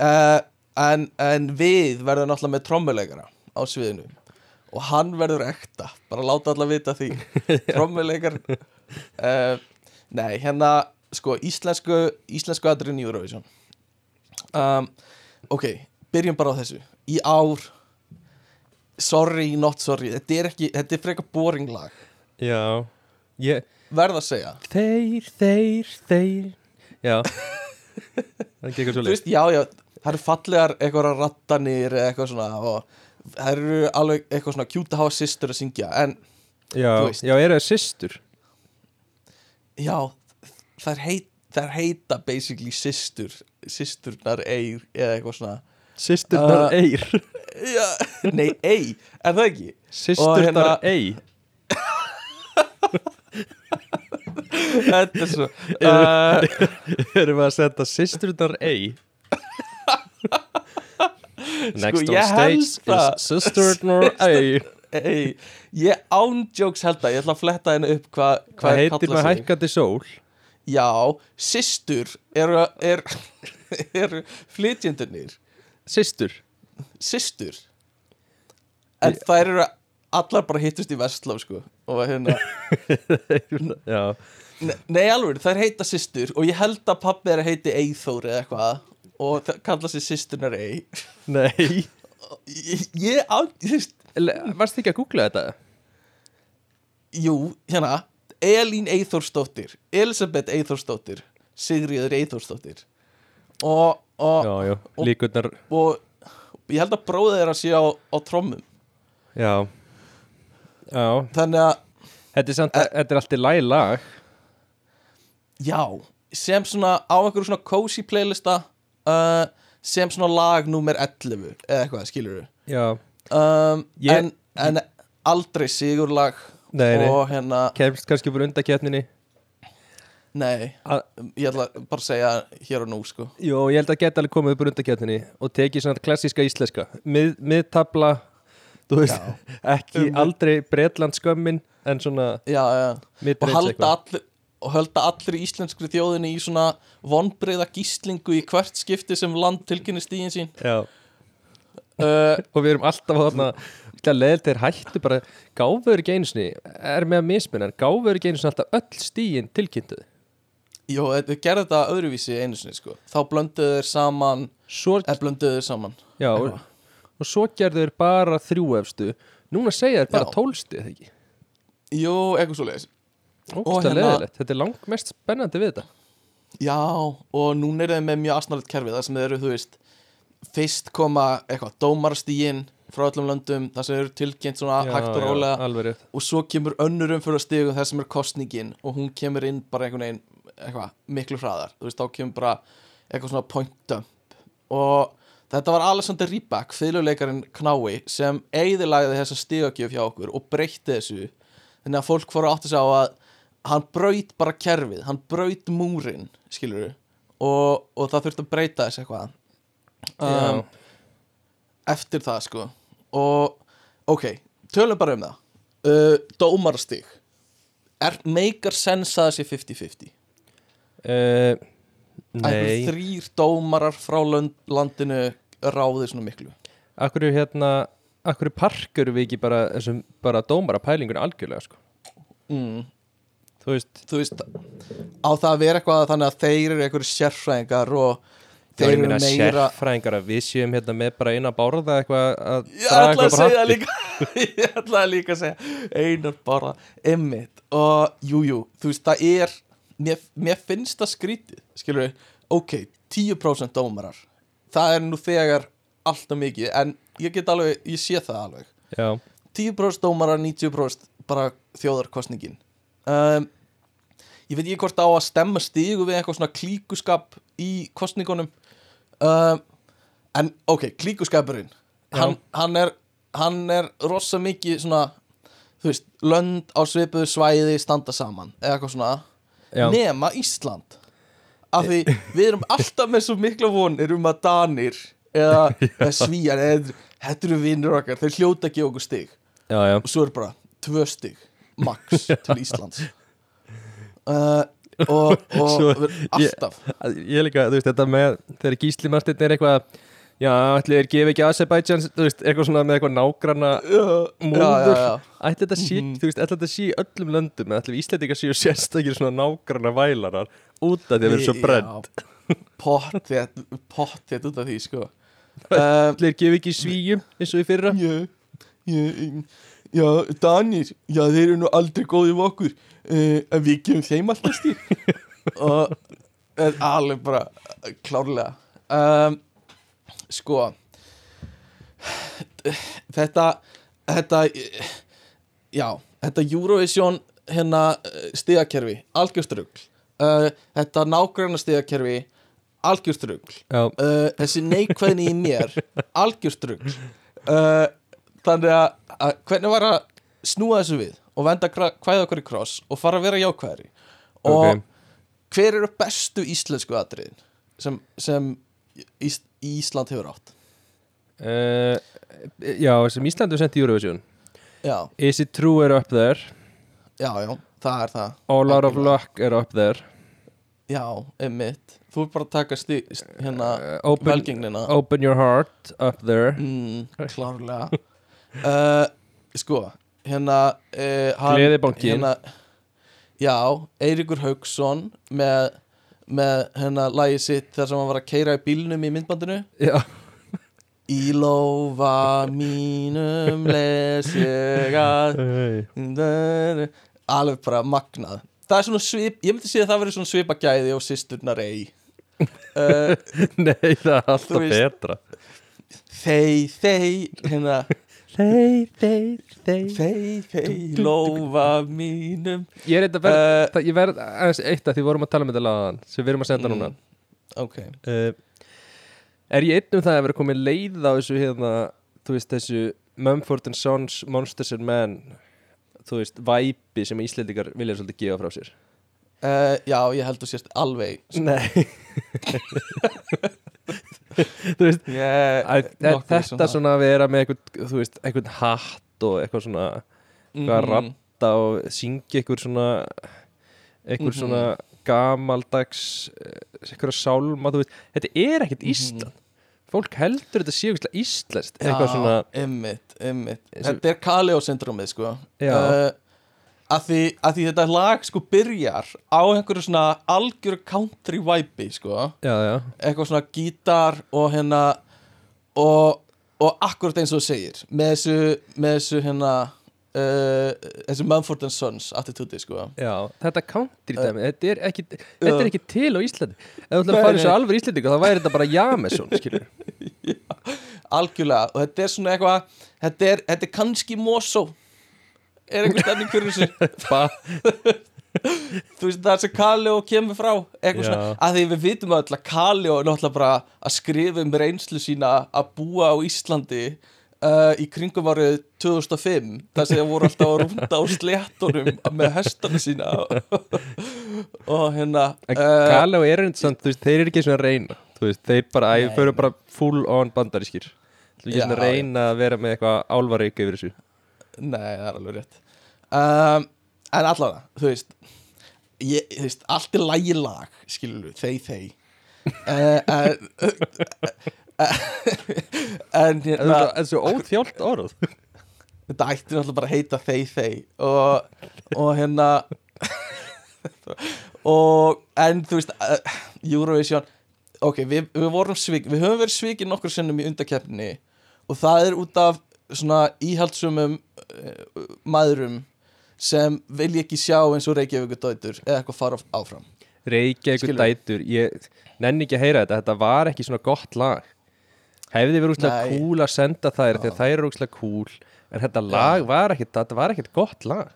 Uh, en, en við verðum náttúrulega með trommuleikara á sviðinu og hann verður ekta bara láta allar vita því. [laughs] Trommuleikar uh, nei, hérna sko, íslensku íslensku aðurinn í Eurovision. Um, ok, byrjum bara á þessu. Í ár sorry, not sorry þetta er ekki, þetta er frekar boring lag. Já ég, verð að segja. Þeir, þeir, þeir. Já. Það er ekki eitthvað svo þú veist, já, já, það eru fallegar eitthvað rattanir eitthvað svona og það eru alveg eitthvað svona cute að hafa systur að syngja en Já, já, eru það systur? Já, er, heit, er heita basically systur systurnar eir eða eitthvað svona. Systurnar Uh, eir [laughs] já, nei, ei, er það ekki? Systurnar hérna- ei [laughs] þetta er svo uh, [laughs] Erum við að senda systurnar ei Next Sko, on stage það. is [laughs] systurnar ei. Ei, ég ándjóks held að ég ætla að fletta henni upp hvað hva Það heitir með hækkandi sól. Já, systur eru er, [laughs] er flytjendunir Systur. Systur. En þær eru allar bara hittust í Vestló sko. Og hérna [laughs] Já, Ne- Nei alveg, þær heita systur og ég held að pappi er að heiti Eithór eða eitthvað og kalla sér systurnar Ei nei. Ég, Le- Varstu ekki að googla þetta? Jú, hérna Elín Eithórsdóttir, Elisabeth Eithórsdóttir Sigriður Eithórsdóttir og, og, Já, já, líkurnar og ég held að bróðið er að sé á, á trommum. Já. Já, þannig að, þetta er samt Þetta er allt í læg lag. Já sem svona á einhverju svona cozy playlista uh, sem svona lag númer 11 eða eitthvað, skilur Já, um, Ég- en, en aldrei sigurlag nei, nei. og hérna, Kemst kannski fyrir undaketninni nei. Að- ég ætla bara að segja hér og nú sko. Jó, ég held að geta alveg komið upp úr undaketninni og tekið svona klassíska íslenska. Mið, miðtabla, þú veist ekki Um- aldrei Bretland skömmin en svona já, já. og halda allir og halda allir íslenskri þjóðinni í svona vonbreiða gíslingu í hvert skipti sem land tilkynni stíðin sín. Uh, og við erum alltaf þarna leðilt þeir hættu bara gáfur ekki einu sinni, er með að mismunna en gáfur ekki einu sinni alltaf öll stíin tilkynntuð Jó, þau gerðu þetta öðruvísi einu sinni sko. Þá blönduðu þeir saman svo, eða blönduðu þeir saman. Já, og, og svo gerðu þeir bara þrjú efstu. Núna segja þeir bara Já. tólsti eða ekki? Jú, eitthvað svo leiðis hérna- þetta er langt mest spennandi við þetta. Já, og núna eru þeir með mjög asnalegt kerfi þar sem eru, þú veist Fyrst koma eitthvað dómarastígin frá öllum löndum þar sem eru tilkynnt svona Já, hægt og rólega. og svo kemur önnur umfyrir stigum þess sem er kostningin og hún kemur inn bara einhvern veginn eitthvað, miklu hraðar. Þú veist, þá kemur bara eitthvað svona point dump. Og þetta var Alexander Rybak, fyrirleikarinn Knái sem eigðilagði þessa stigagjöf hjá okkur og breytti þessu þannig að fólk fóru að átta sig á að hann braut bara kerfið, hann braut múrin skilur og, og það þurfti að breyta þess eitthvað. Um, eftir það sko. Og ok, tölum bara um það. Uh, dómarastig. Er meikar sense að það sé 50-50 uh, Nei, þrýr dómarar frá landinu ráði svona miklu? Akkur er hérna akkur er parkur við ekki bara bara dómara pælingur algjörlega sko? Mm. Þú veist, þú veist á það að vera eitthvað þannig að þeir eru einhverju sérfræðingar og þeir eru meira sérfræðingar að við séum hérna með bara eina bárða eitthvað að Ég ætla [laughs] að segja líka Ég ætla að líka segja Einar bara emmitt Og jújú, jú, þú veist það er Mér, mér finnst það skrítið Skilur við, ok, 10% dómarar. Það er nú þegar Alltaf mikið, en ég get alveg Ég sé það alveg. Já, 10% dómarar, 90% bara þjóðarkostningin um, Ég veit ekki hvort á að stemma stígu við eitthvað svona klíkuskap í kostningunum um, En ok, klíkuskapurinn. Hann, hann er hann er rosa mikið svona veist, lönd á svipuðu svæði standa saman, eða eitthvað svona. Já. nema Ísland. Af því við erum alltaf með svo mikla vonir um að Danir eða, [laughs] eða Svíjar eða, þetta eru vinnur okkar, þeir hljóta ekki okkur stig. Já, já. Og svo er bara tvö stig max til Íslands. [laughs] Uh, og, og Svo- alltaf. Ég er líka, þú veist, þetta með þegar Gísli Martin er eitthvað Já, ætli þeir gefa ekki Azerbaijan þú veist, eitthvað svona með eitthvað nágranna múður já, já, já. Ætli þetta sé, þú veist, ætli þetta sé í öllum löndum eða ætli Íslendingar séu sérstakir svona nágranna vælarar út af því að þeir eru svo brend Pottþétt, pottþétt út af því sko. Um, Ætli þeir gefa ekki svíjum eins og í fyrra? Já, já, já, Danir, já, þeir eru nú aldrei góðið við okkur. Uh, en við gefum þeim alltaf stíl [laughs] og alveg bara klárlega. Um, sko þetta þetta já, þetta Eurovision hérna stigakerfi, algjörstrugl uh, þetta nágræna stigakerfi algjörstrugl uh, þessi neikvæðni í mér algjörstrugl uh, þannig að, að hvernig var að snúa þessu við og venda kvæða okkur í kross og fara að vera jákvæðari? Og Ok. hver eru bestu íslensku atriðin sem, sem Ís, Ísland hefur átt? Uh, já sem Íslandu sendi Eurovision. Já, Is it true er up there. Já, já, það er það. All out of luck er up there. Já, einmitt. Þú er bara að taka sti, st- hérna uh, open, velgengnina open your heart up there. Mm, Klárlega [laughs] uh, Sko, hérna uh, hann- Gleðibankinn. hérna, Já, Eiríkur Haugsson með, með hérna lagi sitt þar sem hann var að keira í bílnum í myndbandinu. Já, Í lófa mínum les ég að alveg bara magnað. Það er svona svip, ég myndi segja að það verið svona svipagæði og sýsturnar ei uh, [laughs] nei það er alltaf veist- betra. Þei, þei hérna, Þey, þey, þey þei, þei lófa mínum. Ég er eitthvað verð, Uh, ég verð aðeins eitt að því við vorum að tala um þetta lagan sem við erum að senda núna. Mm. ok, uh, Er ég einn um það að vera komið leið á þessu hérna, þú veist þessu Mumford and Sons Monsters and Men þú veist, væpi sem Íslendingar vilja svolítið gefa frá sér uh, já, ég held þú sést alveg Nei [laughs] Þú veist yeah, að, að, þetta svona að vera með eitthvað, þú veist, eitthvað hatt og eitthvað svona Mhm. eitthvað að ratta og syngja eitthvað svona eitthvað Mhm. svona gamaldags eh, eitthvað sálma, þú veist, þetta er ekkert Mhm. Ísland fólk heldur þetta sé eitthvað svona, Einmitt, einmitt Eins og- Þetta er Kaleo syndrómið sko Já. uh, að, því, að því þetta lag sko byrjar á einhverju svona algjöru country vibe sko. Já, já. Eitthvað svona gítar og hérna og, og akkurat eins og þú segir með þessu, með þessu hérna uh, þessu Mumford and Sons attitúti sko. Já, þetta country dæmi, þetta er ekki þetta Já. er ekki til á Íslandi. Ef þú ætlar að fara svo nei. alveg Íslandinga þá væri þetta bara Jameson, skilur [laughs] algjörlega. Og þetta er svona eitthvað þetta er, þetta er kannski Mosó er einhver stefning fyrir þessu? [laughs] Þú veist það sem Kaleo kemur frá eitthvað Já. svona, að því við vitum öll að Kaleo er náttúrulega bara að skrifa um reynslu sína að búa á Íslandi uh, í kringum árið 2005 þar sem það voru alltaf að rúnda á sléttunum með hestana sína. [laughs] Og hérna uh, Erend samt, þú veist, þeir eru ekki svona reyna veist, þeir bara, æ, fyrir bara full on bandarískir. Þú veist, Já, svona reyna að vera með eitthvað álvareik yfir þessu. Nei, það er alveg rétt um, En allavega, þú veist ég, Þú veist, allt er lægi lag Skilur við, þeir þeir En En Það hérna er svo óþjált orð. Þetta ætti náttúrulega bara að heita þeir þeir Og, og hérna Og En þú veist uh, Eurovision Ok, við, við vorum svík Við höfum verið svíkin nokkur sinnum í undakeppni Og það er út af Svona íhaldsumum uh, Maðurum Sem vilja ekki sjá eins og Reykjavíkur dætur Eða eitthvað fara áfram. Reykja eitthvað Skilurðu? dætur Ég nenni ekki að heyra þetta, þetta var ekki svona gott lag. Hefði verið úrslega cool að senda þær Þegar þær eru úrslega cool En þetta lag var ekkit, þetta var ekkit gott lag.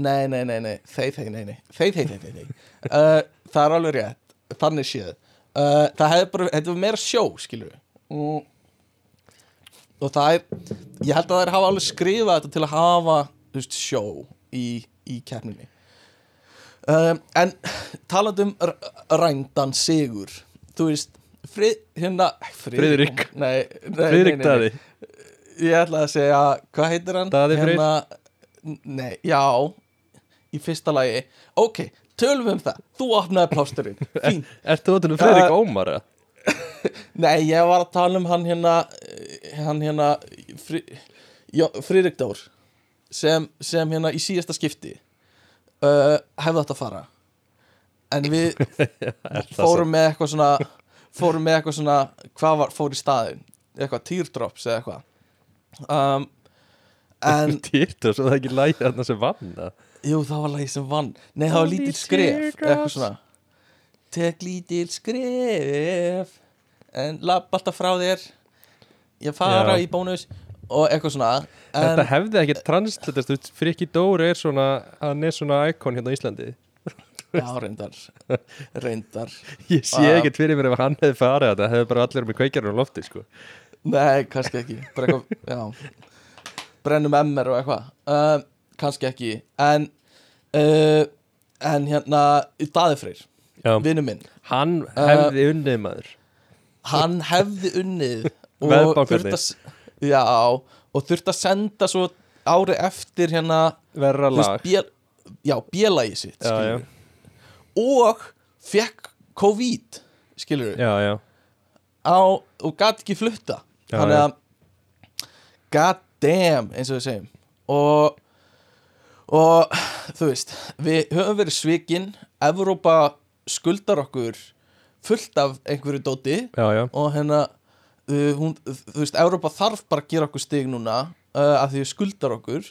Nei, nei, nei, nei, þeir, þeir, nei, nei. Þeir, þeir, þeir, þeir, uh, Það er alveg rétt, þannig séð. Uh, Það hefði bara, þetta var meira sjó, skilur við mm. Og það er Ég held að þær hafa alveg skrifað þetta til að hafa þú veist, sjó í, í keppninni um, En talandi um r- rændan sigur Þú veist Frið, hérna Friðrik. Nei, nei, Friðrik nei. Daði Ég ætla að segja, hvað heitir hann? Daði Freyr. Hérna, nei, já Í fyrsta lagi Ok, tölum við um það Þú opnaði plásturinn, [laughs] fín Ertu þú um Fredrik Uh, Ómar? eða? [laughs] Nei, ég var að tala um hann hérna eh, Hann hérna Friðrik Dór sem, sem hérna í síðasta skipti uh, Hefði átt að fara. En við [laughs] fórum með eitthvað svona Fórum með eitthvað svona Hvað var, fór í staðin Eitthvað teardrops eða eitthvað. Um, En [laughs] svo það ekki lægið þarna sem vann? Jú, það var lagi sem vann. Nei, það var lítil skref teardrops. Eitthvað svona. Tek lítil skref En lapp alltaf frá þér. Ég fara Já. í bónus Og eitthvað svona Þetta en, hefði ekki veist, Frikki Dóri er svona, hann er svona íkon hérna á Íslandi. [laughs] Já, reyndar. Reyndar. Ég sé ekkert fyrir mér ef hann hefði farið þetta, hefði bara allir með kveikjarinn á lofti, sko. Nei, kannski ekki. Bara eitthvað, Brennum MR og eitthvað. Uh, Kannski ekki. En uh, En hérna Daði Freyr, Já. vinnu minn. Hann hefði unnið maður. hann hefði unnið og þurfti að, já, og þurfti að senda svo ári eftir hérna verra lag. bél, já, bélagi sitt Já, skilur og fekk COVID skilur já, já, á, og gat ekki flutta. Já, þannig já. að god damn eins og við segjum. Og og þú veist við höfum verið svikin Evrópa skuldar okkur fullt af einhverju dóti. Já, já. og hérna uh, hún, þú veist, Evrópa þarf bara að gera okkur stig núna uh, af því við skuldar okkur.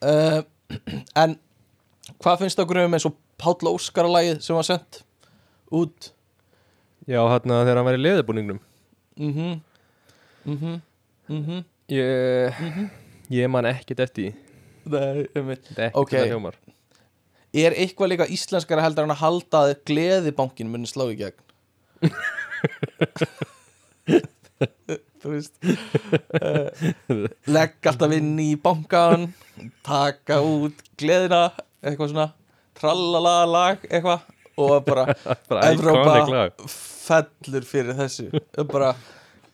Uh, [clears throat] en hvað finnst okkur um eins og Páll Óskar lagið sem var sendt út? Já hérna þegar hann var í leðubúningnum mhm. Mhm. Mhm. Ég, ég man ekkert eftir. Nei, er ekkert Ok. það hljómar. Er eitthvað líka íslenskara heldur en að halda að gleðibankin muni slá í gegn? [laughs] [laughs] Þú veist uh, Legg alltaf inn í bankan Taka út gleðina Eitthvað svona Trallala lag eitthvað Og bara [laughs] bara Evrópa fellur fyrir þessu. Bara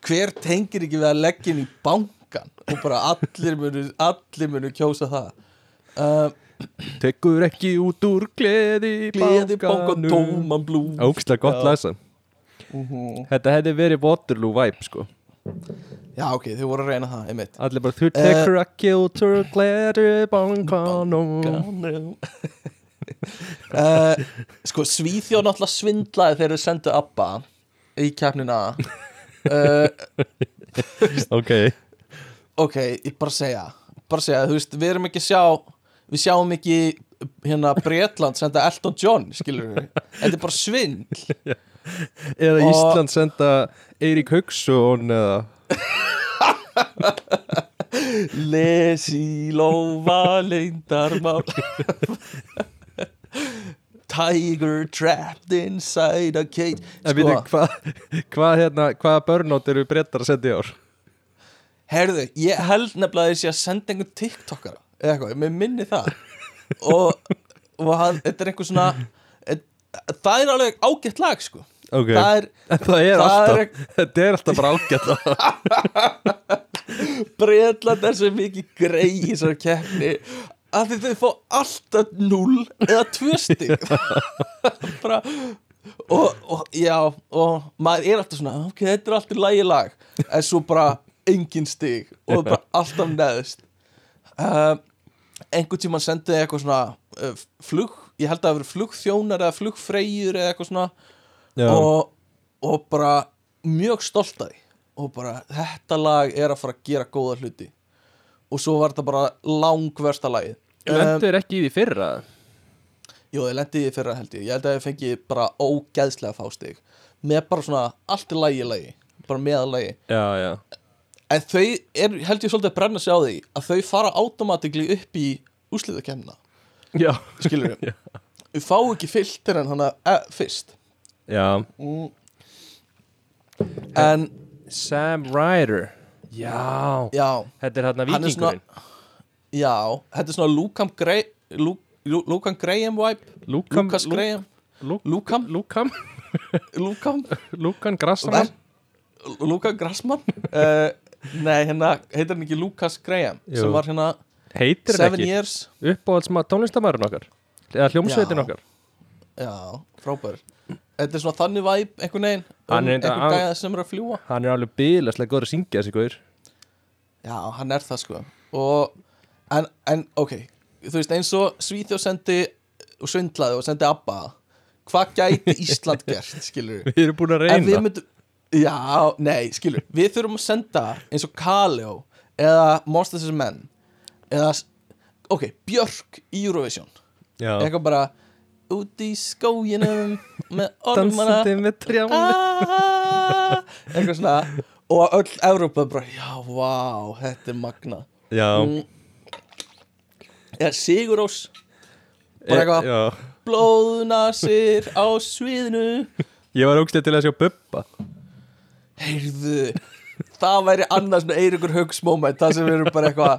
Hver tengir ekki við að leggja inn í bankan Og bara allir munu Allir munu kjósa það. Uh, tekur ekki út úr gleði Gleði bankan tóman blú ógstlega gott Já. læsa þetta hefði verið Waterloo vibe sko. Já, ok, þau voru að reyna það, einmitt. Allir bara þú Eh. tekur út úr gleði bankanum. Uh, Sko, Svíþjóð náttúrulega svindlaði þegar þau sendu Abba í keppnina. Uh, ok, Ok, ég bara segja bara segja, þú veist, við erum ekki að sjá við sjáum ekki hérna Bretland senda Elton John, skilur við þetta er bara svindl [laughs] eða Ísland senda Eirík Haugsson eða? Les í lófa leyndarmál. Tiger trapped inside a cage. En sko, hvað hva, hérna, hvaða börnótt eru brettar að senda í ár? Herðu, ég held nefnilega að ég senda einhvern TikTokara eða eitthvað, mér minni það. Og, og hann, þetta er einhver svona það er alveg ágætt lag sko Ok, það er [laughs] það er það alltaf [laughs] Þetta er alltaf bara ágætt [laughs] Bretland er svo mikið grei í þessari keppni að þið fá alltaf 0 eða 2 stig. Bara og, og já og maður er alltaf svona ok, þetta er alltaf lægi lag en svo bara engin stig og bara alltaf neðst. Uh, einhvern tímann sendið eitthvað svona uh, flug, ég held að það verið flugþjónar eða flugfreyjur eða eitthvað svona og, og bara mjög stolt að því. Og bara þetta lag er að fara að gera góða hluti. Og svo var þetta bara langversta lagið. Lendur ekki í því fyrra? Jú, ég lendi í því fyrra held ég. Ég held að ég fengi bara ógeðslega fástig með bara svona allt í lagi lagi. Bara meðal lagi. Já, já. En þau er, held ég svolítið að brenna sig á því að þau fara automatikli upp í úsliðakemna Já, skilur við við fá ekki filter en hana e, fyrst já. en Sam Ryder. Já, já, þetta er hérna Hann er svona- vikingurinn já. Þetta er svona Lucan Graham Lu, Lu, Lucan Graham vibe. Lukan Lucas Graham. Lukan Lukan Lucan Lukan Grassman? Lucan Grassman? Uh, nei hérna heitir hann ekki Lucas Graham Jú. sem var hérna Heitir hann Seven ekki? Years. Uppáhalds tónlistamæðurinn okkar? Eða hljómsveitin Já. okkar? Já, frábær þetta er svona þannig vibe einhvern veginn um Hann er einhvern gæða sem er að fljúa Hann er alveg bílaslega góður að syngja þessi góður Já, hann er það sko. Og, en, en ok. Þú veist eins og Svíþjóð sendi og svindlaði og sendi Abba hvað gæti Ísland [laughs] gert, skilur Við erum búin að reyna. myndum já, nei, skilur, við þurfum að senda eins og Kaleo eða Monsters as Men eða, ok, Björk í Eurovision. Já, eitthvað bara út í skóginum [laughs] með ormana. Dansandi með trján Ah, eitthvað svona. Og öll Evrópa bara, já, vá, þetta er magna Já, mm. ja, Sigurós bara eitthvað já. blóðnasir á sviðinu? Ég var ógstlega til að sjá Bubba. Heyrðu það væri annars svona Eiríkur Haugs moment það sem við erum bara eitthvað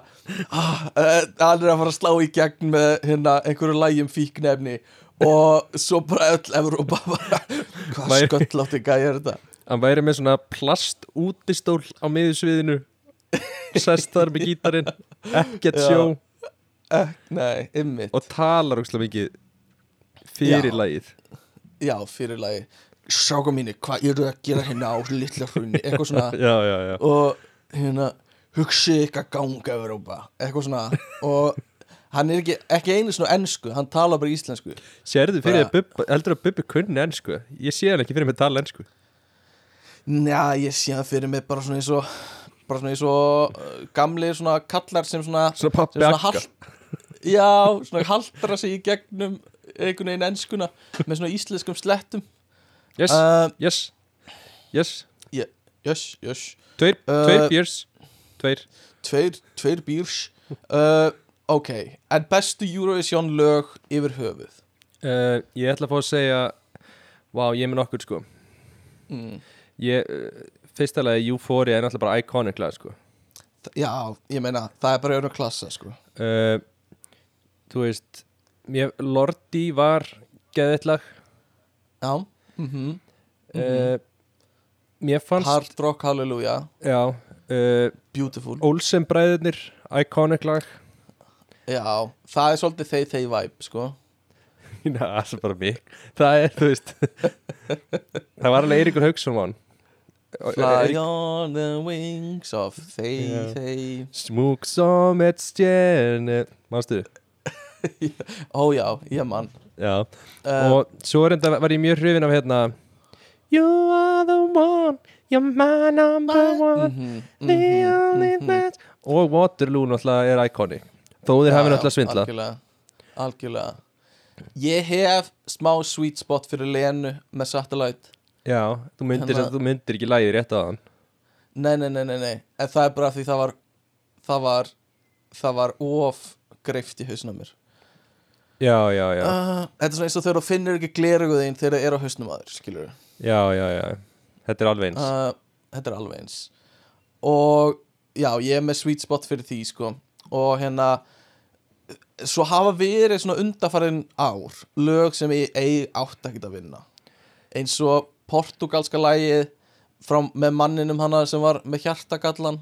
ah, uh, hann er að fara að slá í gegn með hérna einhverju lægjum fíknefni og svo bara öll Evrópa bara, hvað Væri- sköllótti gæði er þetta? Hann væri með svona plast útistól á miðjusviðinu sest þar með gítarinn ekkert Já. sjó. Eh, Nei, ymmit og talar úkslega mikið fyrir Já. lagið. Já, fyrir lagi Sjáka mínu, hvað eru að gera hérna á litla hrunni? Eitthvað svona. [laughs] Já, já, já. Og hérna, hugsi ykkar ganga Evrópa. Eitthvað svona. Og hann er ekki, ekki einu svona ensku Hann talar bara íslensku. Sérðu fyrir að Bubba, heldur að Bubbi kunni ennsku Ég sé hann ekki fyrir mig að tala ennsku Njá, ég sé það fyrir mig bara svona eins og Bara svona eins og uh, gamli svona kallar sem svona Svona pappi akka Já, svona haldra sig í gegnum einhvern veginn enskuna með svona íslenskum slettum. Yes, uh, yes, yes. Jöss, jöss Tveir, Uh, tveir björs Tveir. Tveir, tveir bírs uh, Ok, en bestu Eurovision lög yfir höfuð? Uh, Ég ætla að fá að segja Vá, ég er með nokkur sko. Mm. Ég, fyrsta lagi Euphoria er náttúrulega bara iconic lag sko. Já, ég meina, það er bara öðrum klassa sko. uh, Þú veist mér, Lordi var geðið lag. Já mm -hmm. uh, Mér fannst Hard Rock Hallelujah. Já Beautiful. Olsen bræðurnir Iconic lag Já, það er svolítið þeir þeir vibe sko. [laughs] Já, það er bara mig Það er, þú veist [laughs] Það var alveg Eiríkur Hauksson. Vann Fly on the wings of þeir Já. þeir Smúk som et stjerne. Mástu? [laughs] Ó já, ég mann Já. Uh, Og svo enda var ég mjög hrifin af hérna You are the one You're my number one mhm, The mhm, only mhm. that Og Waterloo náttúrulega er iconic Þó þeir hafi náttúrulega svindlað. algjörlega, algjörlega. Ég hef smá sweet spot fyrir Lenu með Satellite. Já, þú myndir, Hérna- þú myndir ekki lægið rétt á þann Nei, nei, nei, nei, nei. En það er bara því það var Það var Það var of greift í hausnum mér. Já, já, já. Uh, Þetta er svona eins og þegar þú finnur ekki gleruguðin þegar það er á hausnum að þér, skilur Já, já, já. Þetta er alveg eins. Uh, Þetta er alveg eins. Og já, ég er með sweet spot fyrir því, sko. Og hérna Svo hafa verið svona undarfærin ár Lög sem ég eigi átt ekkert að vinna. Eins og portugalska frá, Með manninum hana sem var með hjartagallan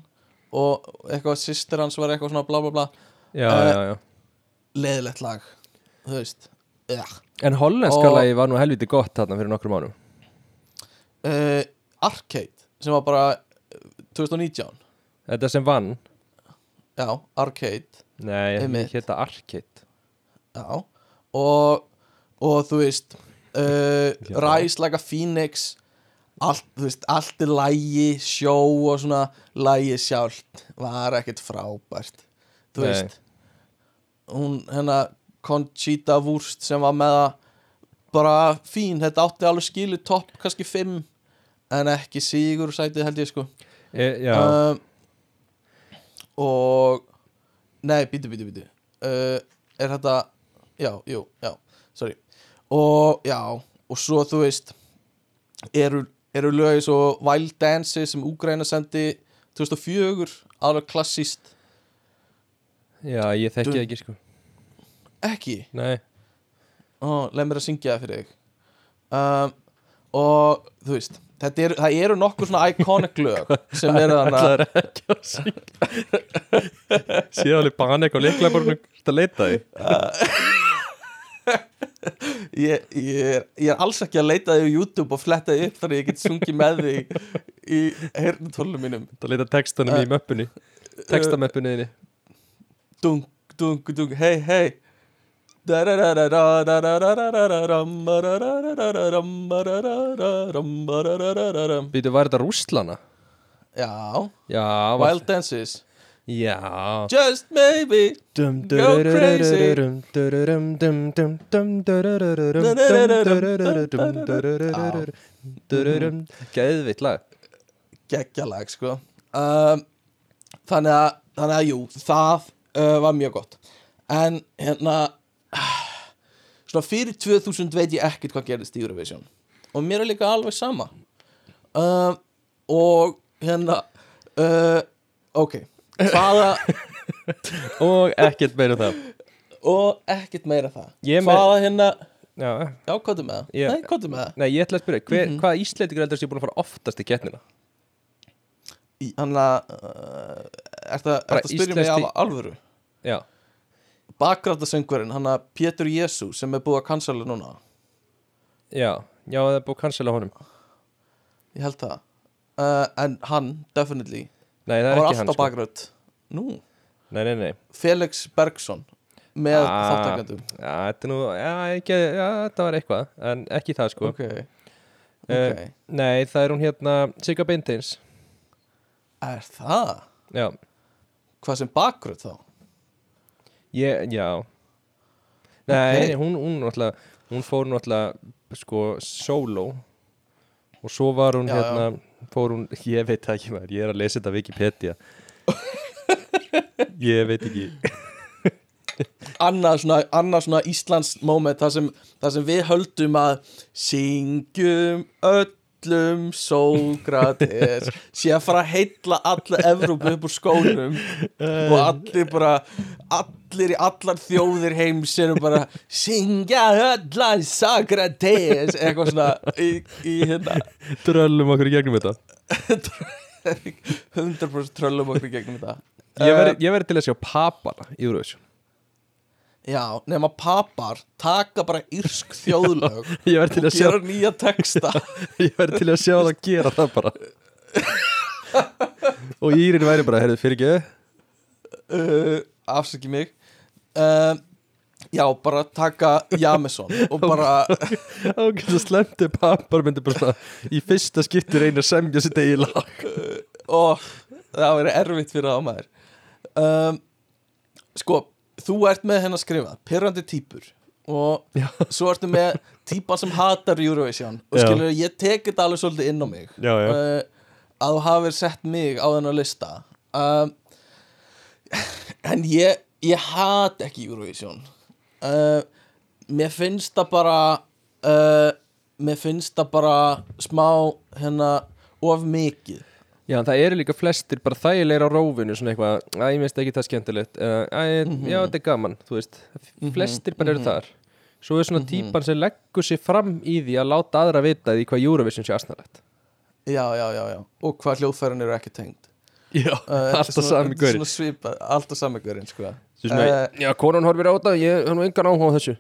Og eitthvað sýstir hans var eitthvað svona bla bla bla. Já, uh, já, já. Leðilegt lag Þú veist. Ja. En hollenska lagi var nú helviti gott þarna fyrir nokkrum ánum uh, Arcade Sem var bara eh, 2019 Þetta sem vann. Já, Arcade Nei, Einmitt. hérna Arcade Já Og, og þú veist uh. [laughs] Rise like a Phoenix allt, þú veist, allt er lægi sjó og svona lægi sjálft var ekkert frábært þú Nei. veist hún hérna Conchita Wurst sem var með það bara fín, þetta átti alveg skilu topp kannski 5 en ekki sigur sætið held ég sko e, um, og nei, býtu, býtu, býtu uh, er þetta já, jú, já, sorry. Og já, og svo þú veist eru, eru lögis og Wild Dance sem Úgræna sendi 2004, alveg klassíst já, ég þekki það ekki sko. Ekki, Nei, ó, leið mér að syngja það fyrir þig. Um, og þú veist þetta eru, það eru nokkur svona iconic lög sem eru þannig er að Sér alveg banek og leiklega bara að leita því? [laughs] Ég, ég, er, ég er alls ekki að leita þig á YouTube og fletta þig upp þannig að ég get sungið með þig í hernutólum mínum. Það leita textanum í möppunni Textamöppunni þinni dung, dung, dung, hei, hei Býtu, var þetta Rússlana? Já, Já, Wild Dances já Just maybe Go crazy. durururum, dururum. Geðvitt lag sko um, þannig að þannig að jú, það uh, var mjög gott en hérna svona fyrir 2000 veit ég ekkert hvað gerðist í Eurovision og mér er líka alveg sama um, og hérna uh, ok hvaða [laughs] Og ekkert meira um það og ekkert meira það Ég með- hvaða hérna Já, já, er með það? Ég- Nei, er með það? nei, ég ætla að spyrja hver, Mhm. Hvaða íslendingur heldur sé búin að fara oftast í keppnina? Í- Hann að uh, Er það að spyrja mig af alvöru? Já, Bakgrátasöngurinn, hann að Pétur Jésu sem er búið að cancela núna. Já, já, það er búið að cancela honum. Ég held það. Uh, En hann, definitely. Nei, það Það er var ekki hann alltaf sko. bakgrátt Nú, Nei, nei, nei. Felix Bergson Með Ah, þáttakendum Já, þetta er nú, já, ekki, já, þetta var eitthvað En ekki það sko. Ok, Eh, ok. Nei, það er hún hérna Sigga Beintins Er það? Já, Hvað sem bakgrátt þá? Ég, já. Nei, Ok. nei, hún, hún náttúrulega Hún fór náttúrulega sko solo Og svo var hún Já, hérna Fór hún, [laughs] ég veit ekki maður. Ég er að lesa þetta Wikipedia. [laughs] Ég veit ekki. [laughs] Annað svona, annað svona Íslands moment það sem, það sem við höldum að syngjum öllum Sókrates. Sé að fara að heilla alla Evrópu upp úr skónum og allir bara allir í allar þjóðir heims eru bara syngja öllan Sókrates. Eitthvað svona í, í hérna. Dröllum okkur í gegnum þetta. [laughs] 100% tröllum okkur í gegnum þetta. Ég verði verð til að sjá papana í Eurovision Já, nema papar taka bara írsk [laughs] þjóðlög og að sjá gera nýja texta. [laughs] Ég verð til að sjá það gera það bara. [laughs] Og Írin væri bara, heyrðu, fyrir ekki uh, afsaki mig. Uh, Já, bara taka Jameson og bara Þá getur slemti pappar myndi bara Í fyrsta skipti reyna að semja sitt eigi lag. Og það verið erfitt fyrir það á maður. Um, Sko, þú ert með henn að skrifa Pirrandi típur og Já. svo ertu með típan sem hatar Eurovision og skilur, ég tek þetta alveg svolítið inn á mig. Já, já. Uh, að þú hafir sett mig á þennan lista. Um, en ég ég hat ekki Eurovision. Uh, mér finnst það bara uh, mér finnst það bara smá hérna of mikið Já, það eru líka flestir bara þægilegir á rófinu Svona eitthvað, að ég minnst ekki það skemmtilegt uh, að, Já, þetta er gaman, þú veist. Flestir bara eru þar. Svo er svona típan sem leggur sér fram í því að láta aðra vita því hvað Eurovision sé asnalegt. Já, já, já, já, og hvað hljóðfærin eru ekki tengd. Já, uh, alltaf sami svipað, alltaf sami gaurinn sko. Eh, Já, konan horfir á þetta, ég hef nú engan áhuga á þessu.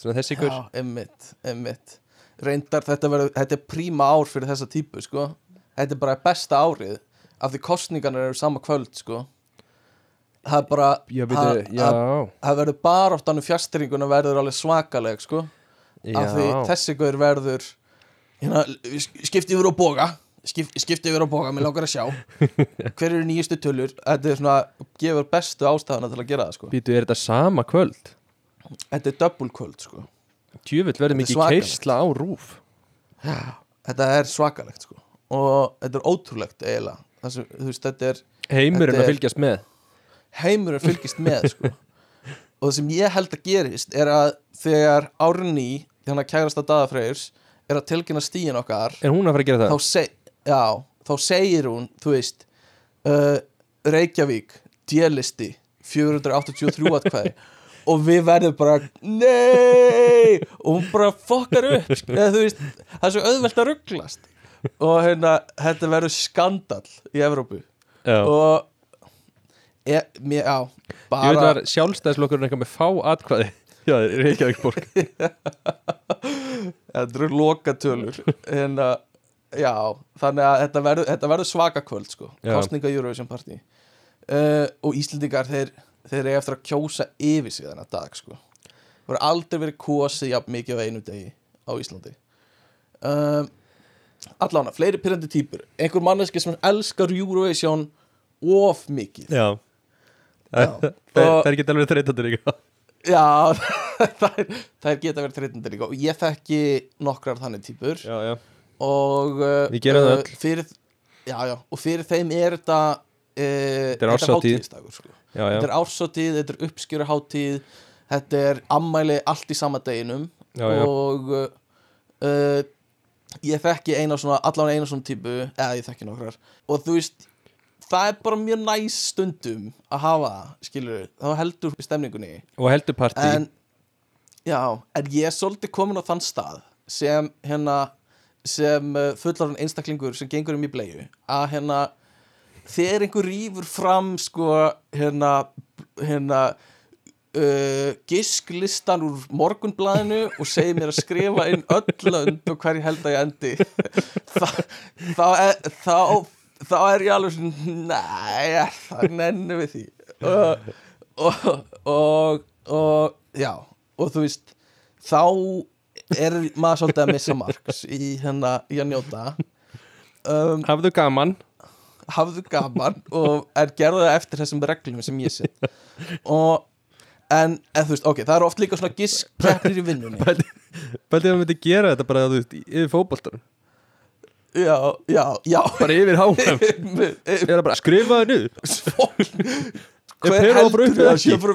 Svona þessi gaur. Já, emmitt, emmitt Reyndar þetta verður, þetta er príma ár fyrir þessa típu, sko Þetta er bara besta árið Af því kostningarnir eru sama kvöld, sko. Það er bara Já, það- já, verður bara áttan fjastringuna verður alveg svakaleg, sko. Af því já. þessi gaur verður hérna, skipti yfir á boga. Skip, skipti yfir á boga, mér langar að sjá. [laughs] Hver eru nýjustu tölur? Þetta er svona, gefur bestu ástæðana til að gera það, sko. Býtu, er þetta sama kvöld? Þetta er double kvöld, sko. Djöfull verður er mikið keisla á rúf. Þetta er svakalegt sko og þetta er ótrúlegt eiginlega. Þú veist, þetta er Heimurinn að fylgjast með. Heimurinn fylgist með sko. [laughs] Og það sem ég held að gerist er að þegar Árný, þannig að kærasta Daðafreyrs er að tilkynna stíin okkar Er hún að fara að gera þá, seg, já, þá segir hún þú veist uh, Reykjavík, djelisti 483 atkvæði. [laughs] Og við verðum bara nei! Og hún bara fokkar upp eða, veist, það er svo auðvelt að rugglast og hérna, þetta verður skandal í Evrópu. Já. Og e, mér, já, Ég veit bara var sjálfstæðslokkurinn eitthvað með fá atkvæði. [laughs] Já, Reykjavík borg [laughs] þetta eru lokatölur. En að já, þannig að þetta verður, þetta verður svaka kvöld sko, kostninga Eurovision Party. Uh, og Íslendingar þeir, þeir eru eftir að kjósa yfir sig þennan dag sko. Það verður aldrei verið kosið jafn mikið á einu degi á Íslandi. Uh, allána, fleiri pyrrandi típur einhver manneski sem elskar Eurovision of mikið. Já. Já. Það er ekki alveg þreytandur líka. Já, [laughs] þær, þær geta verið þreytandi líka. Og ég þekki nokkrar þannig típur Já, já. Og uh, Við gerum það öll. fyrir, já, já, og fyrir þeim er þetta uh, þetta er sko. Já þetta er ársóttíð, þetta er uppskjöruhátíð þetta er ammæli allt í sama deginum. Og uh, ég þekki eina svona, allan eina svona típu eða ég þekki nokkrar. Og þú veist það er bara mjög næs stundum að hafa skilur þá heldur stemningunni. Og heldur partí. En já, en ég er svolítið komin á þann stað sem hérna sem uh, fullarinn einstaklingur sem gengur um í bleiðu að hérna þegar einhver rýfur fram sko hérna hérna uh, gisklistan úr morgunblæðinu og segir mér að skrifa inn öll lönd og hverju held að ég endi. [laughs] Þá, þá, er, þá, þá er ég alveg svona nei, það nenni við því. Uh, og, og, og já, og þú veist þá er maður svolítið að missa marks í hérna í að njóta. Um, Hafðu gaman. hafðu gaman og er gerðu það eftir þessum reglum sem ég set. Og en, en þú veist, ok, það eru oft líka svona giskkeppnir [laughs] í vinnunni. Bæði að það myndi gera þetta bara þú veist, yfir fótboltanum. Já, já, já. Bara yfir HM [laughs] Ég er bara skrifa það niður. [laughs] Hver að heldur eða að að fara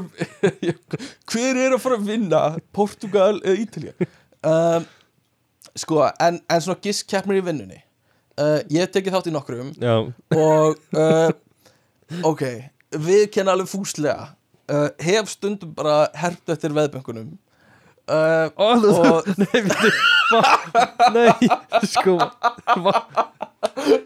hver er að fara að vinna Portugal eða Ítalía? Um, sko, en, en svona giskkeppnir í vinnunni. Uh, ég tekið þátt í nokkrum Já, og uh, ok, við kenna alveg fúslega uh, hef stundum bara herpt eftir veðbönkunum. Uh, Ó, þú, og [laughs] nei, va, nei, sko,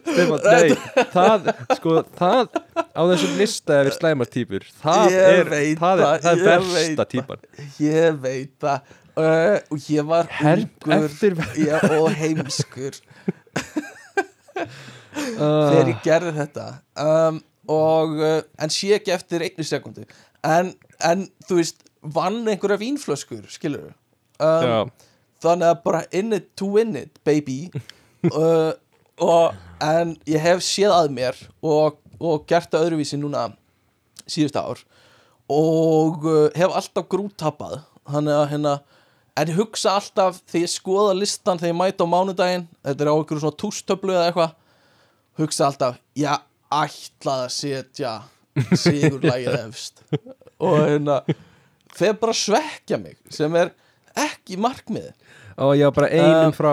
Stefán, nei, það, sko, það, á þessum lista yfir slæmartýpur, það Ég er, það er, það, er ég versta típan. ég veit það. Uh, og ég var ungur. já, og heimskur. Uh, [laughs] þegar ég gerði þetta. Um, og en sé ekki eftir einni sekundu en, en þú veist vann einhverja vínflöskur skilur um, þannig að bara in it to win it baby. [laughs] Uh, og, en ég hef séð að mér og, og gert það öðruvísi núna síðust ár. Og uh, hef alltaf grúttappað þannig að hérna en ég hugsa alltaf þegar ég skoða listan þegar ég mæta á mánudaginn þetta er á einhverju svona tústöflu eða eitthvað hugsa alltaf, já, ætlað að setja sigurlægið efst. Og hérna þeir bara svekkja mig sem er ekki markmiði og ég var bara einum Um, frá,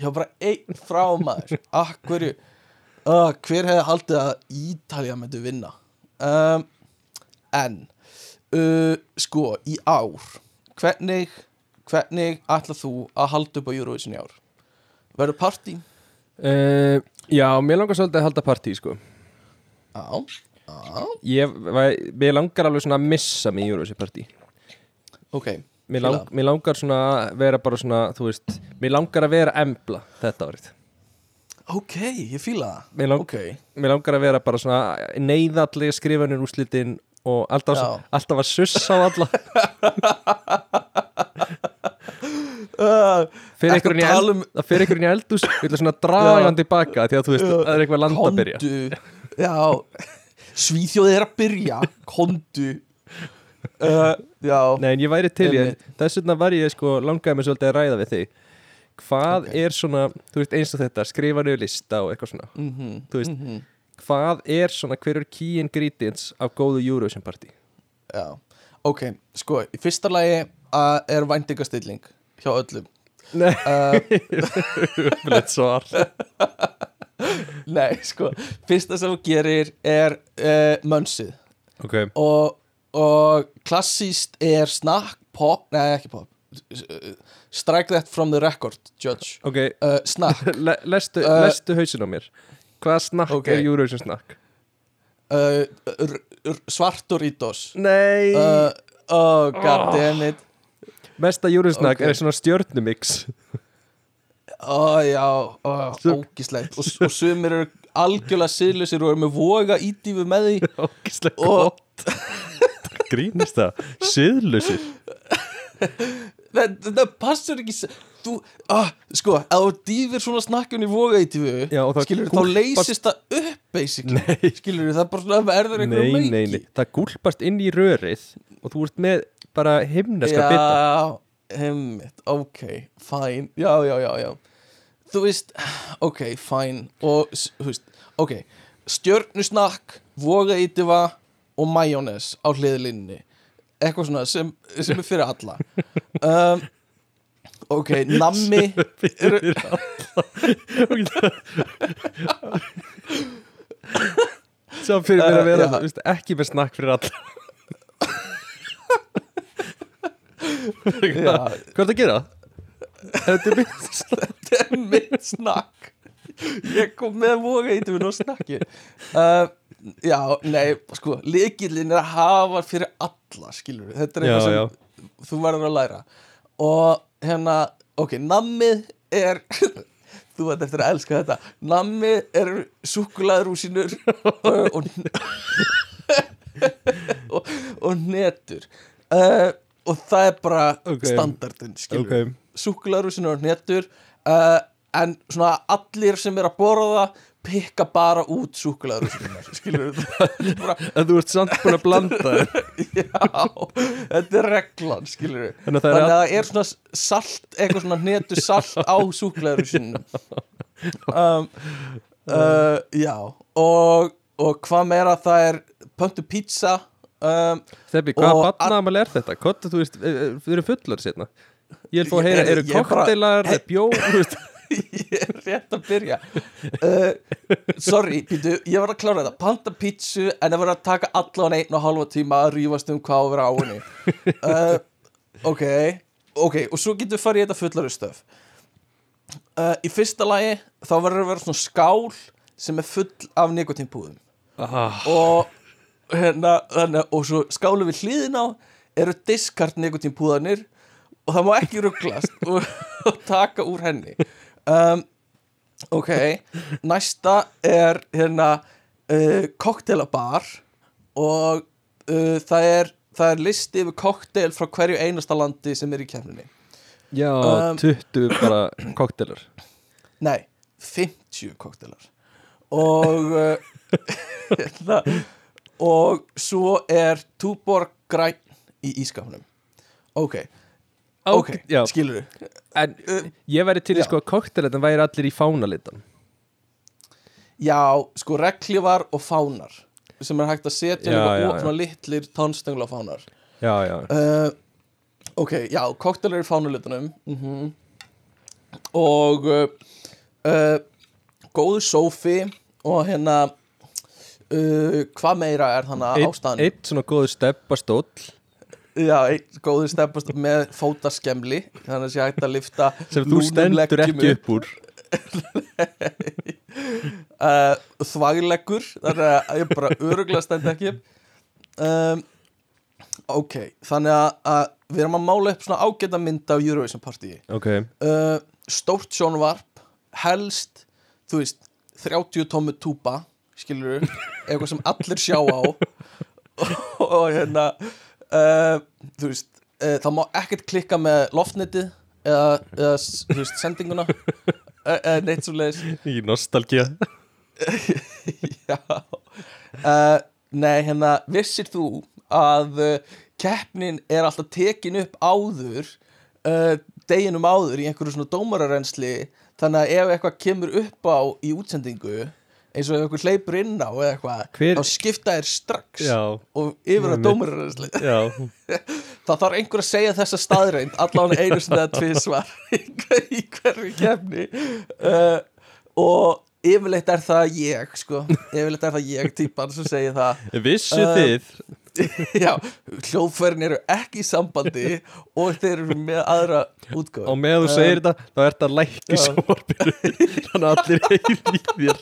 ég var bara einn frá maður. Akkurju uh, hver hefði haldið að Ítalja myndi vinna? Um, en uh, sko, í ár hvernig hvernig ætlað þú að halda upp á Eurovision í ár? Verður partí? uh, já, mér langar svolítið að halda partí, sko. Já, Ég, mér langar alveg svona að missa mig í Eurovision partí. ok. Mér, lang, mér langar svona að vera bara svona, þú veist, mér langar að vera embla þetta árið. ok, ég fíla það. Mér, lang, ok, mér langar að vera bara svona neyðallega skrifanir úrslitin og alltaf, Já. alltaf að sussa á alla. [laughs] Fyrir einhverjum í, eld, um- fyrir einhverjum í eldús við ætlum svona draga hann tilbaka því að þú veist, það er eitthvað land að byrja. Já, Svíþjóð er að byrja kondu uh, Nei, en ég væri til þess vegna var ég sko langaði mig svolítið að ræða við þig. Hvað Ok. er svona, þú veist eins og þetta skrifa niður lista og eitthvað svona. Mhm, þú veist, mhm, hvað er svona, hver er key ingredients af góðu Eurovision party? Já. Ok, sko, í fyrsta lagi uh, er væntingastilling hjá öllum. Nei, uh, [laughs] uppleitt svar [laughs] [laughs] nei, sko, fyrsta sem þú gerir er uh, mönsið Ok, og, og klassíst er snakk, pop, nei ekki pop uh, strike that from the record, judge. Ok, uh, snakk. [laughs] Le, lestu, Uh, lestu hausin á mér. Hvaða snakk ok. er Eurovision snakk? uh, r- r- svartoritos Nei. Uh, oh god Oh. damn it. Mesta Eurovision snakk er svona stjörnumix ó já, ó, ógislegt og, og sumir eru algjörlega siðlusir og eru með voga ídífu með því. [laughs] Ógislega Og- Grínist það. Siðlusir það, það passur ekki þú, ah, sko, ef þú dýfir svona snakkjun í voga það skilur þá gúlpast- leysist það upp basically, Nei. skilur það bara svona verður Nei, einhverjum nei, nei Það gúlpast inn í rörið Og þú ert með bara himneska bita. Já, heimitt, ok, fine. Já, já, já, já Þú veist, ok, fine. Og, þú veist, ok Stjörnusnakk, voga ítifa Og majónes á hliðlinni. Eitthvað svona sem, sem er fyrir alla. [laughs] Um, Ok, nammi Fyrir Sá fyrir mér að vera Uh, veist, ekki með snakk fyrir alla. [laughs] Hvað er það að gera? Þetta er mitt [laughs] þetta er mitt snakk. Ég kom með ítum og snakki. Uh, já, nei, sko líkillin er að hafa fyrir alla skilur þetta er Já, eitthvað sem já. þú verður að læra. Og hérna, ok, nammið er [laughs] þú veit eftir að elska þetta. Nammið er súkulaðrúsinur og, og, [laughs] og, og netur uh, og það er bara Ok. standardin skilur Ok. súkulaðrúsinur og netur uh, en svona allir sem er að borða pikka bara út súkulaðrúsinunar [laughs] skilur bara, En þú ert samt búin að blanda [laughs] já, þetta er reglan skilur Þannig að það er þannig að það er svona salt, eitthvað svona netu salt á súklaðurusinu um, uh, já og, og hvað meira það er pöntu pizza um, Steppi, hvaða Og barnaðamæli er þetta? Kottu, þú veist, eh, við erum fullar sérna Ég vil fá að heyra, eru koktelar, Hey. veist? [laughs] Ég er rétt að byrja. Uh, sorry, býtu, ég var að klára þetta. Panta pizzu en það var að taka allan einn og halva tíma að rífast um hvað að vera á henni. Uh, ok ok, og svo getur við farið í þetta fullari stöf. Uh, í fyrsta lagi þá verður að vera svona skál sem er full af nikotínpúðum ah, og hérna, þannig, og svo skálu við hliðin á eru diskart nikotínpúðanir og það má ekki rugglast og, og taka úr henni. Um, ok næsta er hérna uh, koktelabar og uh, það er það er listi yfir koktel frá hverju einasta landi sem er í kemninni Já, Um, 20 bara [coughs] koktelar Nei, 50 koktelar og uh, [laughs] hérna, og svo er Túborg græn í ískapnum ok, ok, já. skilur En ég væri til í sko að koktelar væri allir í fánalitan já, sko reglívar og fánar sem er hægt að setja svona litlir tónstöngla fánar Já, já, uh, ok, já, koktelar í fánulitunum mm og uh, uh, góðu sófi og hérna uh, hvað meira er þannig ástæðan? ein svona góður steppastóll Já, einn góður steppast með fótaskemli þannig að sé hægt að lifta sem þú stendur ekki upp. úr. [laughs] Uh, þvægleggur þannig að ég bara öruglega stend ekki um, ok, þannig að, að við erum að mála upp svona ágæta mynd af Eurovision partíi Ok, uh, stórt sjónvarp helst, þú veist 30 tómu túpa skilur eitthvað sem allir sjá á. [laughs] Og, og hérna uh, þú veist uh, það má ekkert klikka með loftnetið eða, eða þú veist, sendinguna. Eða eða neitt svo leiðis í nostalgía. [laughs] Já. Uh, Nei, hérna, vissir þú að keppnin er alltaf tekin upp áður deginum áður í einhverju svona dómararensli? Þannig að ef eitthvað kemur upp á í útsendingu eins og ef eitthvað hleypur inn á eða eitthvað, Hver- þá skipta þér strax Já, og yfir dómararensli já. [laughs] Þá þarf einhver að segja þessa staðreind allan einu sinni eða tvisvar [laughs] í hverju kefni. Uh, og yfirleitt er það ég sko, yfirleitt er það ég típan sem segir það. Vissu Uh, þið já, hljóðfærin eru ekki í sambandi og þeir eru með aðra útgáð og með þú segir þetta þá ert það lækki svorpinu þannig að allir heyri í þér.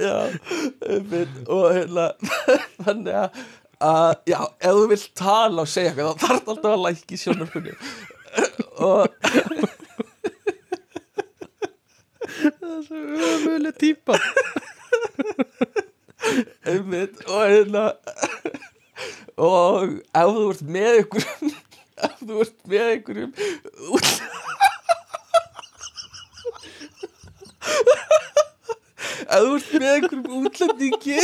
Já, einmitt, og hérna [laughs] þannig að, að já, ef þú vilt tala og segja eitthvað þá þarf alltaf að lækki sjónarfunni og ömuleg típa [laughs] einmitt og hérna og ef þú ert með einhverjum ef þú ert með einhverjum út- ef þú ert með einhverjum útlendingi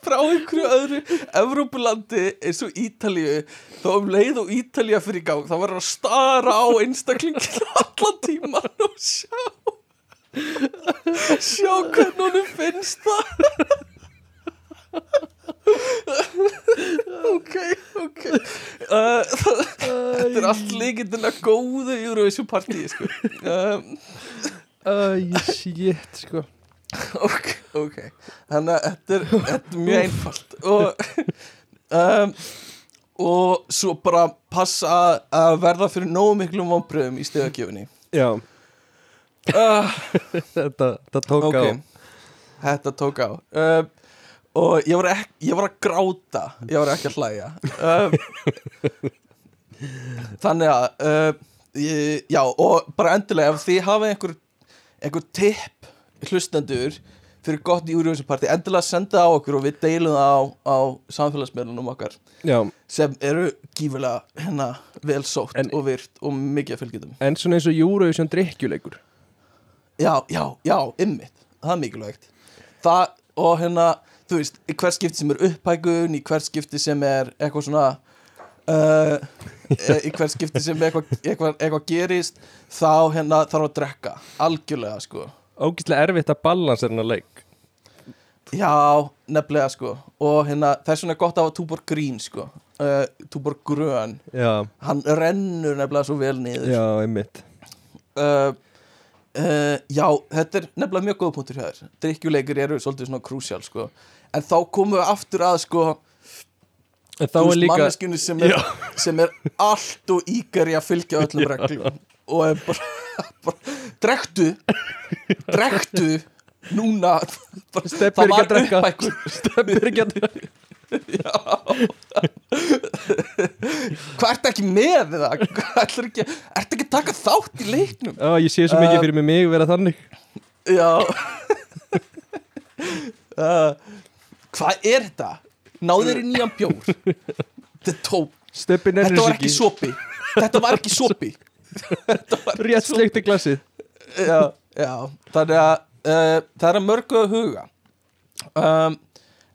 frá, einhverju öðru Evrópulandi eins og Ítalíu þá um leið og Ítalía fyrir í gang þá verður að stara á einstaklingin allan tíman og sjá sjá hvernig honum finnst það. Ok, ok. Uh, þetta er allt líkindin að góðu Eurovision party sko. um, Æ, shit, sko. Ok, ok. Þannig að þetta er, þetta er mjög einfalt. Og um, og svo bara passa að- verða fyrir nógu miklum vonbröðum í stegakjöfunni Já, uh, [laughs] þetta, þetta tók ok, á þetta tók á. Uh, og ég var, ek, ég var að gráta. Ég var ekki að hlæja. Uh, [laughs] þannig að ég, já og bara endilega ef þið hafa einhver einhver tipp hlustendur fyrir gott Eurovision party endilega senda á okkur og við deilum það á, á samfélagsmiðlunum okkar Já, sem eru gífulega hérna vel sótt En- og virt og mikið að fylgjutum en svona eins og Eurovision drikkjuleikur já, já, já, ymmit það er mikilvægt. Það, og hérna, þú veist, í hvert skipti sem er upphækun, í hvert skipti sem er eitthvað svona uh, [laughs] í hvert skipti sem eitthvað, eitthvað, eitthvað gerist þá hérna þarf að drekka. Algjörlega sko. Ógíslega erfitt að balans er hennar leik. Já, nefnilega sko. Og hérna, vegna er gott að hafa Túborg grín sko. Uh, Túborg grön. Já, hann rennur nefnilega svo vel niður. Já, einmitt. Uh, uh, Já, þetta er nefnilega mjög góða punktur hér Drikkjuleikir eru svolítið svona krúsjál sko. En þá komum við aftur að sko, veist, líka manneskjunni sem er, sem er allt og ígari að fylgja öllum reglum og er bara, [laughs] bara drektu drektu núna. Það ekki var að drekka. upphækkun Stefnir ekki að hvað ertu ekki með það ertu ekki, ertu ekki taka þátt í leiknum? Já, ég sé svo mikið fyrir mig mig vera þannig. Já. [laughs] Uh, Hvað er þetta? Náður í nýjan bjór. Þetta Stefnir Þetta var ekki sopi. Þetta var ekki sopi. Rétt sleikti glasið. Já, já. Þannig að uh, það er að mörgu að huga. Um,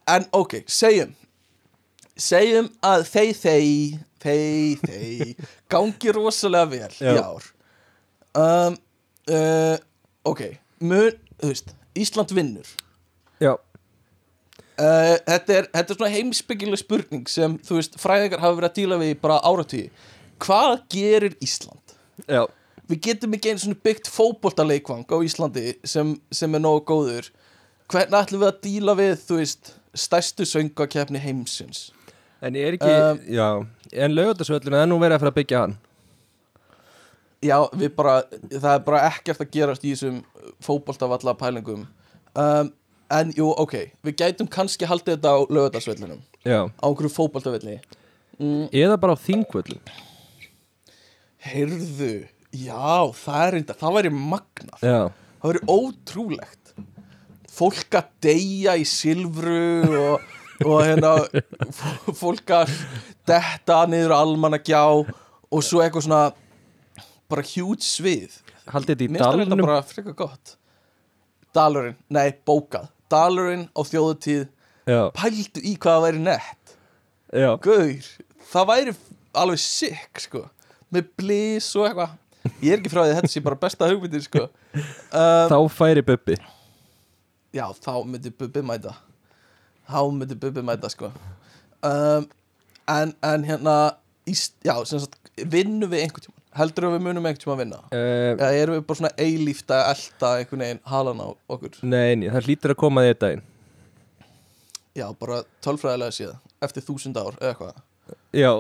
En ok, segjum Segjum að þeir þeir Þeir þeir Gangi rosalega vel í Já. ár. Um, uh, Ok þú veist Ísland vinnur. Já, Uh, þetta, er, þetta er svona heimsbyggileg spurning sem þú veist fræðingar hafa verið að díla við í bara áratví hvað gerir Ísland? já. Við getum ekki einu svona byggt fótboltaleikvang á Íslandi sem, sem er nógu góður. Hvernig ætlum við að díla við þú veist stærstu söngakefni heimsins En ég er ekki, Um, já En laugatasvöllin er nú verið að fara að byggja hann. Já, við bara, það er bara ekkert að gerast í þessum fótboltavalla pælingum um, en jú, ok við gætum kannski haldið þetta á lögadagsvellinum Já. Á einhverju fótboltavelli. Mm, Eða bara á þingvöllin Heyrðu, já, það er reynda, það væri magnað. Já. Það væri ótrúlegt. Fólk að deyja í silfru og, og hérna f- fólk að detta niður almanna gjá og svo eitthvað svona bara hjút svið. Haldið þetta í Mér finnst þetta bara frekar gott. Dalurinn, nei, bókað. Dalurinn á þjóðutíð Já, Pældu í hvað það væri nett. Gaur, það væri alveg sick sko. Með blís og eitthvað. Ég er ekki frá því að þetta sé bara besta hugmyndir sko. Um, Þá færi Bubbi. Já, þá myndi Bubbi mæta þá myndi Bubbi mæta sko. Um, en, en hérna í, já, sem sagt, vinnum við einhvern tíma heldur við munum einhvern tíma að vinna? Uh, eða erum við bara svona eilíft að elta einhvern veginn halan á okkur? Nei, nei, það hlýtur að koma því daginn. Já, bara tölfræðilega séð eftir þúsund ár eða eitthvað. Já,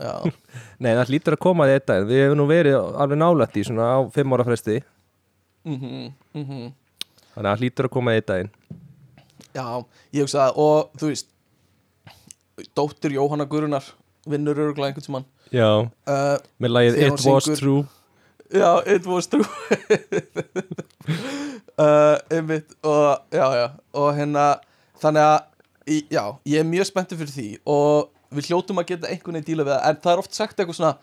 já, [laughs] nei, það hlýtur að koma því daginn. Við hefum nú verið alveg nálætt í svona á fimm ára fresti. Mhm, mhm. Þannig að það hlýtur að koma því daginn Já, ég hugsa það. Og þú veist Dóttir Jóhanna Gurunar vinnur örgulega einhvern tímann. Já, uh, með lagið It Was syngur- True. Já, it was true. [laughs] Uh, einmitt og já, já. Og hérna, þannig að í- já, ég er mjög spenntið fyrir því. Og við hljótum að geta einhvern veginn díla við það. En það er oft sagt eitthvað svona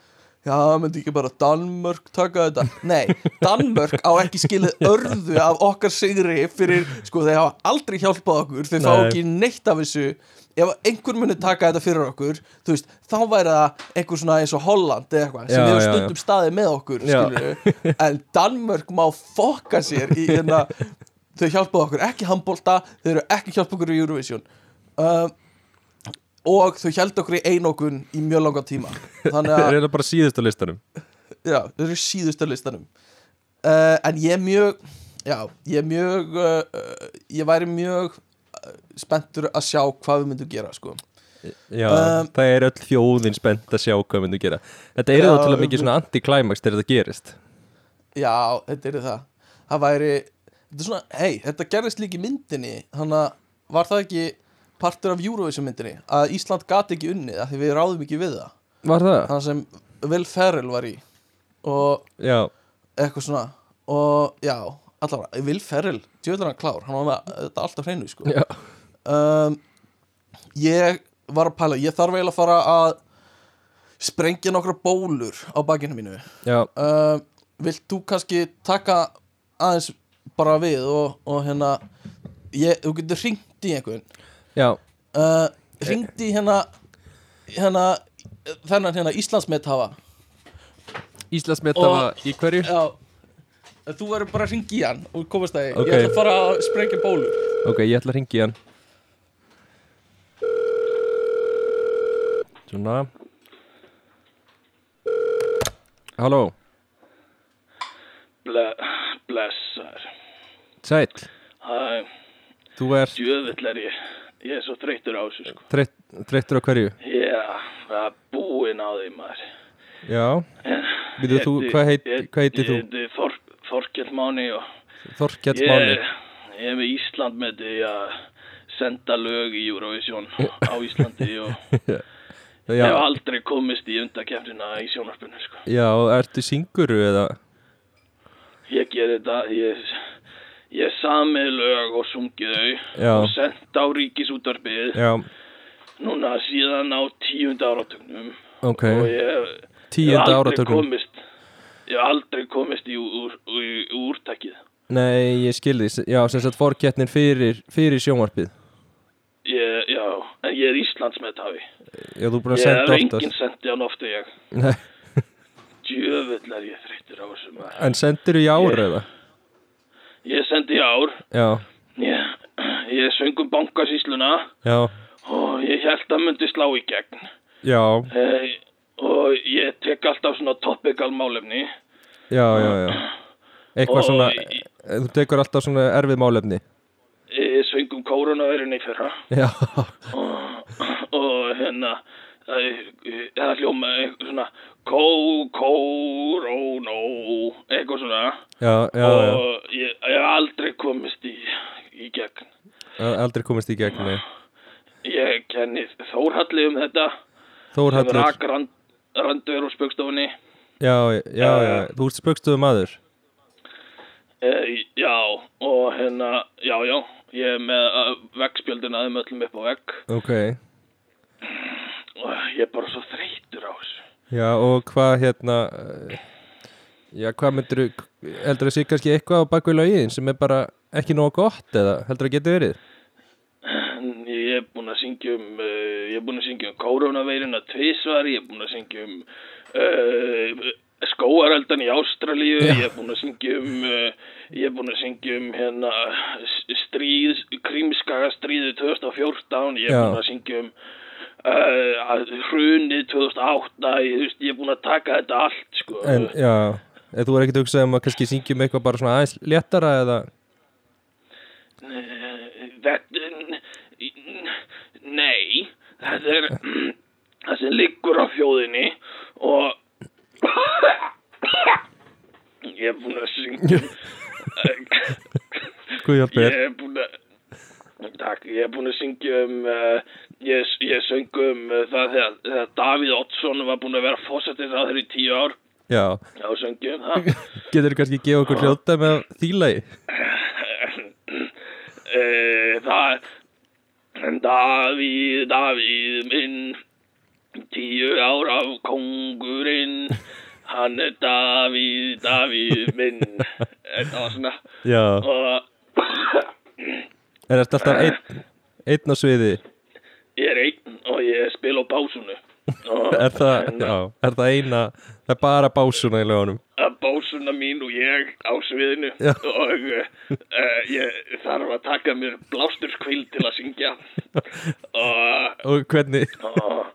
já, myndi ekki bara Danmörk taka þetta? Nei, Danmörk á ekki skilið örðu af okkar sigri fyrir, sko, þeir hafa aldrei hjálpað okkur þeir fá ekki neitt af þessu. Ef einhver muni taka þetta fyrir okkur þú veist, þá væri það einhver svona eins og Holland eða eitthvað, sem Já, hefur stundum staðið með okkur Já. skilur en Danmörk má fokka sér í hérna þau hjálpaðu okkur ekki handbólta þau eru ekki hjálpa okkur í Eurovision. Um, og þau hjálpa okkur í einokun í mjög langa tíma. Þannig Það að er eiginlega bara síðust á listanum. Já, þau eru síðustu listanum. Uh, en ég er mjög já, ég er mjög uh, ég væri mjög spenntur að sjá hvað við myndum gera sko. Já, Um, það er öll þjóðin spennt að sjá hvað myndu gera. Þetta er Já, þá til að mikið svona anti-climax þegar þetta gerist. Já, þetta er það. Það væri, þetta er svona, hei, þetta gerðist líka í myndinni Þannig að var það ekki partur af Eurovision myndinni Að Ísland gat ekki unnið af Því við ráðum ekki við það. Var það? Þannig sem Will Ferrell var í Og Já, eitthvað svona. Og já, allavega, Will Ferrell Djöðlar hann klár, hann var með þetta alltaf hreinu sko. um, Ég var að pæla Ég þarf eiginlega að fara að Sprengja nokkra bólur á bakinu mínu. Uh, Vilt þú kannski taka aðeins bara við og, og hérna ég, þú getur hringt í einhvern uh, hringt í hérna hérna þennan hérna Íslandsmet hafa Íslandsmetafa í hverju? Já. Þú verður bara að hringi í hann og komast það Ok. Ég ætla að fara að sprengja bólur. Ok, ég ætla að ringi hann. Svona. Halló, Ble, blessar sæll. Æ, Þú er djöfull er ég Ég er svo þreyttur á þessu sko þreytt, þreyttur á hverju? Já, það er búinn á því maður Já, Býtu þú, hvað heit- hvað heitir þú? Ég heiti Þor, Þorkell Máni og Þorkell ég, Máni ég er með Ísland með því að senda lög í Eurovision á [laughs] Íslandi og ég hef Já, aldrei komist í undakefnina í sjónarspunni sko. já, ertu synguru eða? Ég ger þetta, ég, ég samið lög og sungið þau og sendt á ríkisútvarpið. Já, núna síðan á tíunda áratögnum ok. Og ég Tíunda áratögnum ég hef aldrei komist í, úr, úr, í úrtækið Nei, ég skilði, já, sem sagt fórkettnin fyrir, fyrir sjónvarpið. Ég, já, en ég er Íslandsmethafi. Já, þú er búin að ég hef enginn oftast sendi hann ofta ég. Nei, [laughs] djöfull er ég þreyttur á þessu maður. En sendir í ár eða? Ég sendi ár. Já, ég, ég söng um bankasýsluna já, og ég held að myndi slá í gegn. Já, eh, og ég tek alltaf svona topical málefni. Já, já, já. Eitthvað Og svona, í- þú tekur alltaf svona erfið málefni. Ég söng um koronavirunni fyrra. Já, og, og hérna það það hljóma eitthvað svona kó, kó, ró, nó eitthvað svona. Já, já, og ég, hef aldrei komist í, í gegn. Aldrei komist í gegn, nei. Ég kenni Þórhalli um þetta. Rak rand, randver úr spöggstofunni já, já, já. Þú ert spöggstuðu maður e, já og hérna já já. Ég er með uh, veggspjöldina þeim öllum upp á vegg. Ok, og ég er bara svo þreytur á þessu já, og hvað hérna eh, Já, hvað myndir heldur að sé kannski eitthvað á bakvið lögin sem er bara ekki nóg gott eða heldur að geta verið? Ég er búinn að syngja um uh, ég er búinn að syngja um koronaveiruna tvisvar, ég er búinn að syngja um uh, skóareldan í Ástralíu, ég er búinn að syngja um uh, ég er búinn að syngja um hérna stríð, krímskaga stríði 2014, ég er Já. búinn að syngja um uh, hrunið 2008, ég, veist, ég er búinn að taka þetta allt sko. En, já, þú er ekkert að hugsa um að kannski syngjum eitthvað bara svona aðeins léttara eða? Eh, nei, þetta er það sem liggur á fjóðinni og ég er búinn að syngja, [laughs] ég er búinn að, takk, ég er búinn að syngja um, uh, ég, ég söng um uh, það þegar, þegar Davíð Oddsson var búinn að vera fósættis á þeirri tíu ár, Já, já, söngjum það. [laughs] getur þú kannski gefa okkur hljóta með þýlagi? [laughs] Eh, það Davíð, Davíð minn tíu ára kongurinn hann er Davíð, Davíð minn. [laughs] Þetta var svona? Já, og er þetta alltaf einn, einn á sviði? ég er einn og ég spil á básunu [laughs] Er það, hérna, já, er það eina, það er bara básuna í lögunum? básuna mín og ég á sviðinu Já. og uh, ég þarf að taka mér blásturskvill til að syngja [laughs] og Og hvernig, og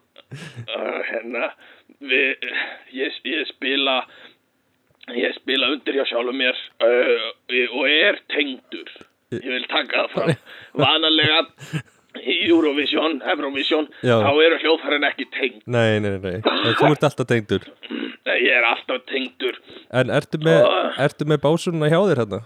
hérna við, ég, ég spila ég spila undir hjá sjálfum mér uh, og er tengdur ég vil taka það fram. [laughs] Vanalega í Eurovision, Eurovision Já. þá eru hljóðfærin ekki tengd. Nei, nei, nei, en þú ert alltaf tengdur. Ég er alltaf tengdur. En ertu með, ertu með básunna hjá þér hérna?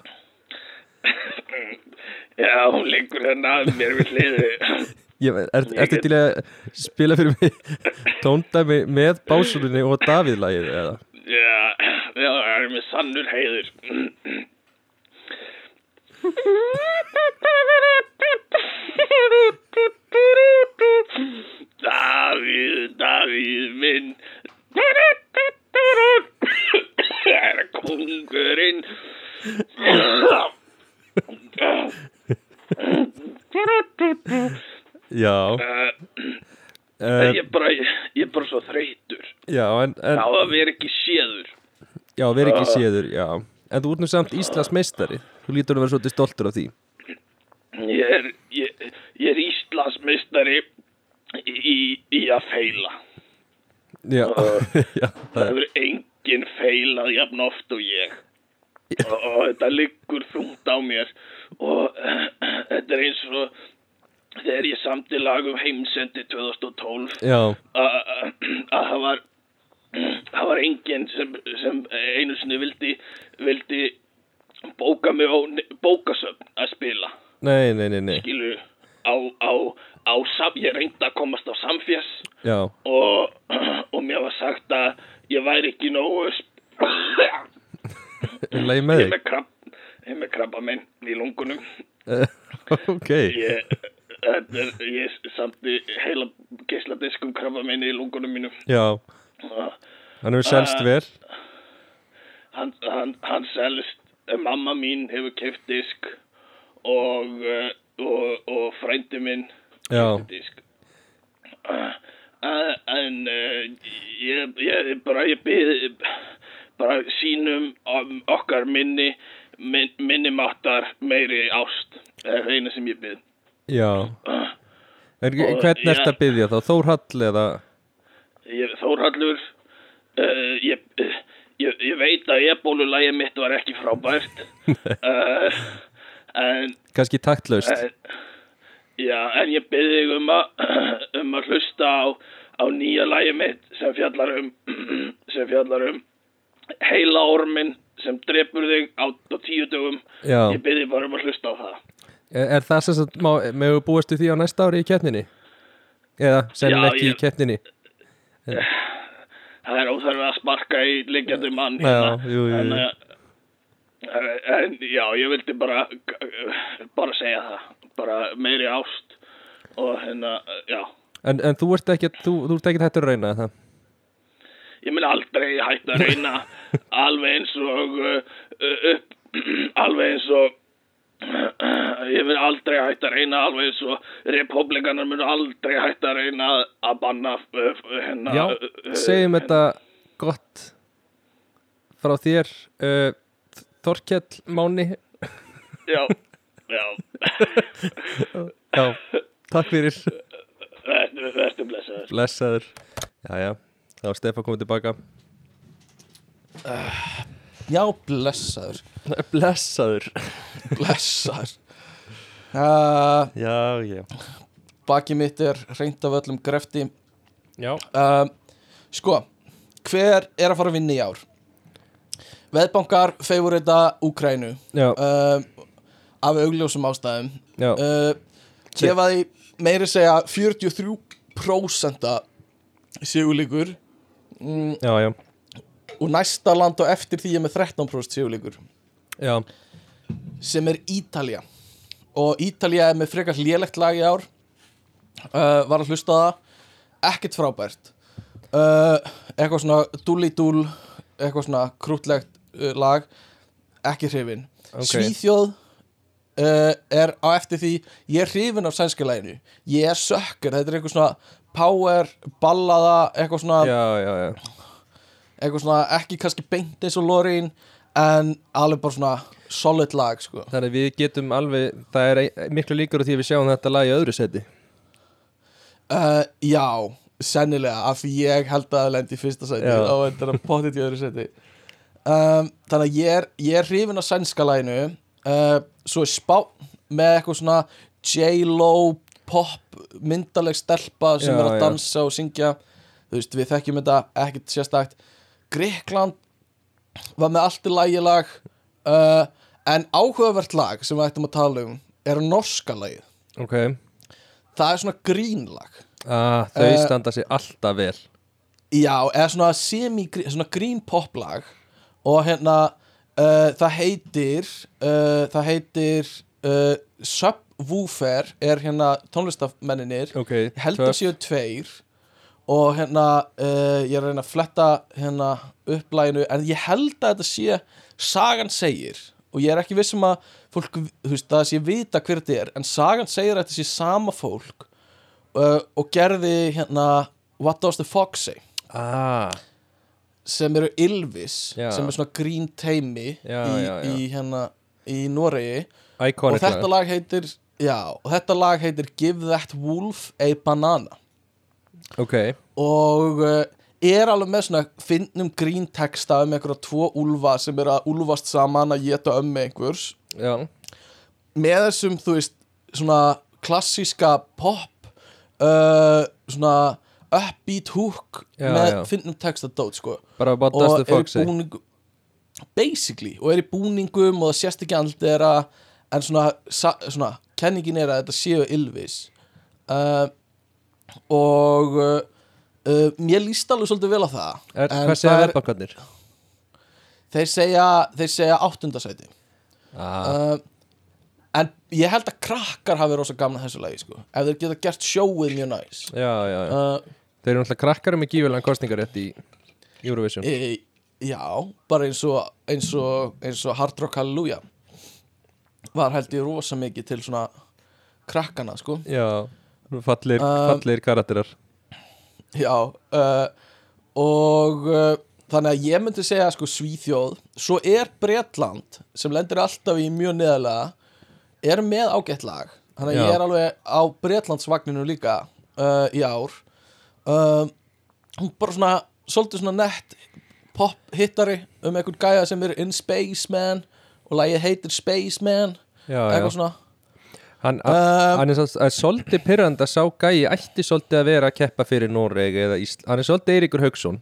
já, hún liggur hérna mér við hliði [laughs] Ég, er, ertu til að spila fyrir mig? [laughs] Tóndæmi með básunni og Davíðlagið eða? já, já, það er með sannur heiður Davíð, Davíð minn. Það er kongurinn Já, Uh, uh, ég, er bara, ég, er bara svo þreytur já, en, en á að vera ekki séður. Já, veri ekki séður, já. En þú ert nú samt Íslands meistari Þú lítur að vera svolítið stoltur af því. Ég er, ég, ég er Íslandsmeistari í, í að feila. Já, [laughs] já, Það hefur enginn feilað jafn oft og ég. Og, og þetta liggur þungt á mér. Og uh, [clears throat] þetta er eins og þegar ég samti lag um heimsendi 2012 Já, að að það var [clears throat] það var enginn sem, sem einu sinni vildi, vildi bóka mig á bókasöfn að spila. Nei, nei, nei, nei. Skilu á, á, á sam, ég reyndi að komast á samfjess og, og mér var sagt að ég væri ekki nógu er ég er með krabb ég er með krabba minn í lungunum. [laughs] Ok, ég, er, ég samti heila geisladiskum krabba minn í lungunum mínum. Já. Hann hefur selst vel. hann, hann, hann selst mamma mín hefur keft disk og, uh, og, og frændi minn keypti disk. Uh, en ég, ég bara ég byrði bara sínum um, okkar minni min, minni máttar meiri ást er eina sem ég byrð Já. En hvernig ertu að byggja þá? Þórhall eða? Ég, Þórhallur. Ég, ég, ég veit að ebólulægi mitt var ekki frábært uh, [laughs] en kannski taktlaust En, já, en ég byrði þig um að, [clears throat] um að hlusta á, á nýja lægi mitt sem fjallar um, [clears throat] sem fjallar um heila ormin sem drepur þig á, á tíu dögum. Já, Ég byrði bara um að hlusta á það. er, er það sem má, með búast við því á næsta ári í keppninni? Eða Já, ekki í ég- keppninni Það er óþarfið að sparka í liggjandi mann Já, jú, jú, jú. En, eh, en já, ég vildi bara bara segja það. Bara meiri ást og hérna, já. En, en þú ert ekki, þú, þú ert ekki hættur að reyna það ég mun aldrei hætta að reyna [laughs] alveg eins og uh, upp, [clears throat] alveg eins og ég mun aldrei hætta að reyna alveg eins og republikanar mun aldrei hætta að reyna að banna uh, hérna Já, uh, segjum þetta gott frá þér uh, Þorkell Máni. Já, [laughs] já. Já, takk fyrir. Verður, verður blessaður. Blessaður. Jæja, þá er Stefán komið tilbaka Já, blessaður. Blessaður. Blessaður. [laughs] Uh, Já, já. Baki mitt er reynd af öllum grefti. Já, uh, Sko, hver er að fara að vinna í ár? Veðbankar fegur þetta Úkrænu uh, af augljósum ástæðum. Já. Uh, meiri segja 43% sigurlíkur mm, Já, já, og næsta land og eftir því er með 13% sigurlíkur já. Sem er Ítalja og Ítalja er með frekar lélegt lag í ár. Uh, var að hlusta það. Ekkert frábært. Uh, eitthvað svona dúlítúl eitthvað svona krútlegt uh, lag. Ekki hrifin. Ok. Svíþjóð er á eftir því. Ég er hrifin af sænska læginu ég er sökkur, þetta er eitthvað svona power, ballaða eitthvað svona, Já, já, já eitthvað svona ekki kannski beint eins og Lorin en alveg bara svona solid lag sko. Þannig að við getum alveg, það er miklu líkur á því að við sjáum þetta lag í öðru seti. Uh, já, sennilega af því ég held að það lendi í fyrsta sæti Já. og þetta er að potið í öðru sæti um, Þannig að ég er, ég er hrifin á sænska læginu uh, Svo er spá með eitthvað svona J-Lo pop myndaleg stelpa sem Já, er að já. dansa og syngja. Þú veist, við þekkjum þetta ekkert sérstakt Gríkland var með allt í lægi lag uh, en áhugavert lag sem við ættum að tala um er norska lagið. Ok. Það er svona grínlag ah, Þau Eh, standa sér alltaf vel. Já, eða svona semi svona green pop lag og hérna uh, það heitir uh, það heitir uh, Subwoofer er hérna tónlistafmenninir Ok, ég held að töff. séu tveir og hérna uh, ég er að reyna að fletta hérna upplæginu en ég held að þetta sé sagan segir. Og ég er ekki viss um að fólk, þú veist, það sé vita hver þetta er en sagan segir að þetta sé sama fólk uh, og gerði hérna What Does the Fox Say? Ah, sem eru Ylvis Já. sem er svona green teimi Já, í, já. í hérna í Noregi. Iconic og þetta lag heitir já, og þetta lag heitir Give That Wolf a Banana Ok, og uh, er alveg með svona finnum grín texta um einhverja tvo úlfa sem eru að úlfast saman að geta ömmu einhvers. Já. Með þessum, þú veist, svona klassíska pop uh, svona upbeat hook Já, með já. finnum texta dót, sko. Bara er fuck say? búningum basically, og er í búningum og það sést ekki allt þeirra en svona, svona kenningin er að þetta séu Ylvis. Uh, og uh, uh, mér líst alveg svolítið vel á það. Er, Hvað segja það er- verðbankarnir? þeir segja, þeir segja áttundasæti Ah, uh, en ég held að krakkar hafi rosa gamla þessu lagi sko. ef þeir geta gert sjóið mjög næs. Já, já, já. Uh, Þeir eru náttúrulega krakkar með gífulegan kostningarétt í Eurovision. E, já, bara eins og eins og, eins og Hard Rock Hallelujah var held ég rosa mikið til svona krakkana sko. Já, fallir, Um, fallir karakterar. Já uh, og uh, þannig að ég myndi segja sko Svíþjóð. Svo er Bretland sem lendir alltaf í mjög neðalega er með ágætt lag. Þannig að Já. ég er alveg á Bretlandsvagninu líka uh, í ár. Uh, hún bara svona svolítið svona nett pop hittari um einhvern gæja sem er in Space Man og lagið heitir Space Man Já, já. eitthvað svona Hann, Um, hann er, svo- svolítið pyrrand að sá gæi ætti svolítið að vera að keppa fyrir Noreg eða Ísland Hann er svolítið Eiríkur Hauksson.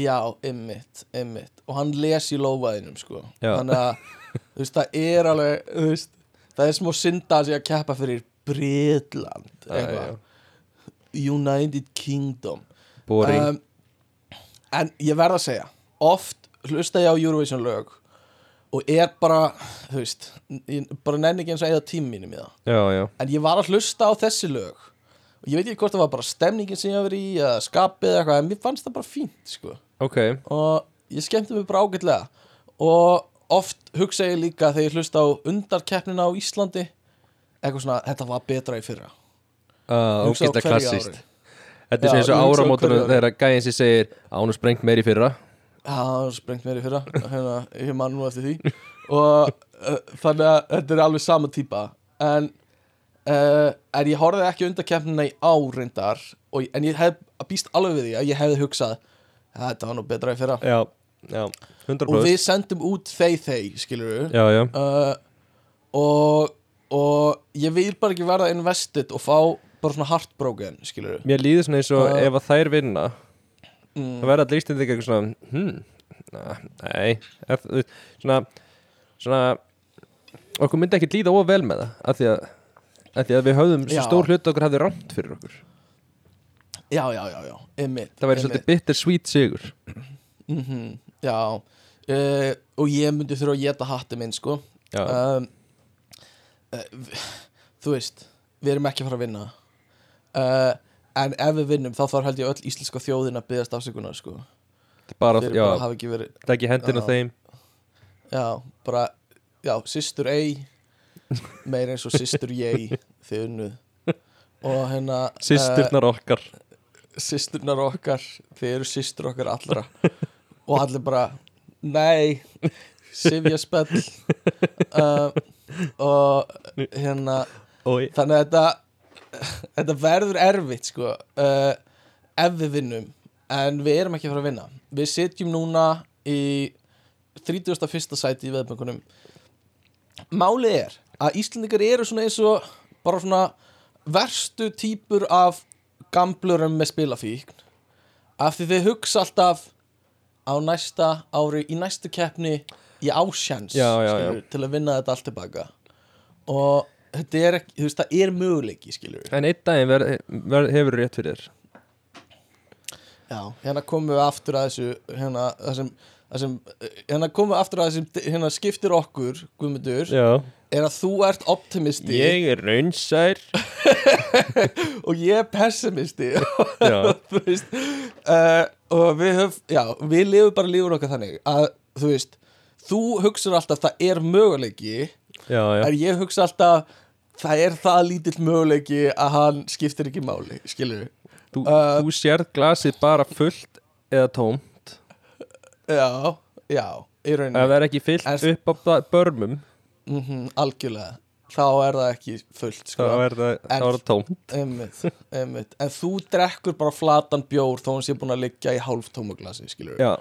Já, ymmit, ymmit Og hann les í lófaðinum sko. Já. Þannig að, þú veist, það er alveg þú veist, Það er smá synda að sé að keppa fyrir Bretland eitthvað. United Kingdom. Boring. Um, En ég verð að segja Oft hlusta ég á Eurovision lög Og er bara, þú veist ég, Bara nenni ekki eins og eða tími mínum í það. Já, já. En ég var að hlusta á þessi lög. Og ég veit ekki hvort það var bara stemningin sem ég var í Eða skapið eða eitthvað En mér fannst það bara fínt, sko. Ok, og ég skemmti mig bara ágætlega. Og oft hugsa ég líka þegar ég hlusta á undarkeppnina á Íslandi eitthvað svona, þetta var betra í fyrra. Uh, Hugsa á hverju klassist ári. Þetta er sem eins og áramótunum þegar gæin sem segir Ánu sprengt meir í fyrra það var sprengt mér í fyrra hérna, ég man nú eftir því. Og uh, þannig að þetta er alveg sama típa. En uh, en ég horfði ekki undarkeppnina í árindar og, en ég hef býst alveg við því að ég hefði hugsað "Ja, þetta var nú betra í fyrra. Já, já, 100% og við sendum út þeir þeir, skilur við Já, já, uh, og, og ég vil bara ekki verða invested og fá bara svona heartbroken skilur mér líður svona eins og ef að þær vinna mm, það verða allir ístendingar eitthvað svona hmm, na, nei. Ef, svona, svona okkur myndi ekki líða of vel með það af því að, af því að við höfðum svo Já. stór hlut okkur hafði rámt fyrir okkur. Já, já, já, já, einmitt það væri svolítið bitter sweet sigur. Mm já uh, og ég myndi þurfa að geta hatti minn sko. Um, uh, þú veist við erum ekki að fara að vinna. Uh, en ef við vinnum þá þarf held ég öll íslenska þjóðin að byggast afsökunar sko. Bara, já, bara hafa ekki verið það ekki hendina þeim. Já, bara, já, systur ei meir eins og systur ég þið unnuð. Og hérna uh, sýsturnar okkar. Systurnar okkar þið eru systur okkar allra. Og allir bara nei, sifja spell. Uh, [laughs] og hérna Oi. þannig að þetta þetta verður erfitt sko uh, ef við vinnum. En við erum ekki að fara að vinna. Við sitjum núna í 31. sæti í veðböngunum málið er að Íslendingar eru svona eins og bara svona verstu típur af gamblurum með spilafíkn. Af því þið hugsa alltaf á næsta ári í næstu keppni í ásjans Já, já, skilurðu, til að vinna þetta allt tilbaka og þetta er ekki, þú veist, það er möguleiki skilur En einn daginn ver, ver, hefur rétt fyrir þér. Já, hérna komum við aftur að þessu hérna, það sem, það sem hérna komum við aftur að þessu hérna skiptir okkur, Guðmundur, Já. er að þú ert optimisti. Ég er raunsær. [laughs] Og ég er pessimisti. [laughs] Þú veist uh, og við höf, já, við lifum bara lífur okkar þannig að, þú veist þú hugsar alltaf það er möguleiki já, já. ég hugsa alltaf það er það lítill möguleiki að hann skiptir ekki máli, skilur við Þú, Uh, þú sérð glasið bara fullt eða tómt. Já, já, í Ef rauninni það er ekki fyllt En- upp á börmum. Mm algjörlega. Þá er það ekki fullt þá sko. er það, þá er það tómt. einmitt, einmitt. en þú drekkur bara flatan bjór þó hann sé búin að liggja í hálftóma glasi skilur Já,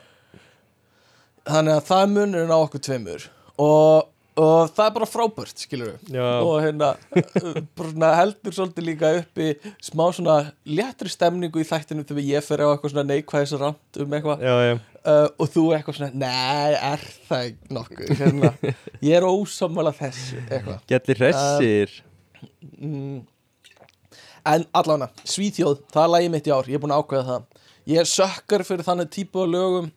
þannig að það er munurinn á okkur tveimur. Og, og það er bara frábært skilur já, og hérna svona heldur svolítið líka uppi smá svona léttri stemningu í þættinu þegar ég fer á eitthvað svona neikvæðisrand um eitthvað. Uh, og þú eitthvað svona, nei, er það nokkuð? Hérna, ég er ósammála þessu eitthvað. Gellir hressir. Mm. en allavega, Svíþjóð það er lagið mitt í ár, ég er búin að ákveða það. Ég er sökkar fyrir þannig típu af lögum.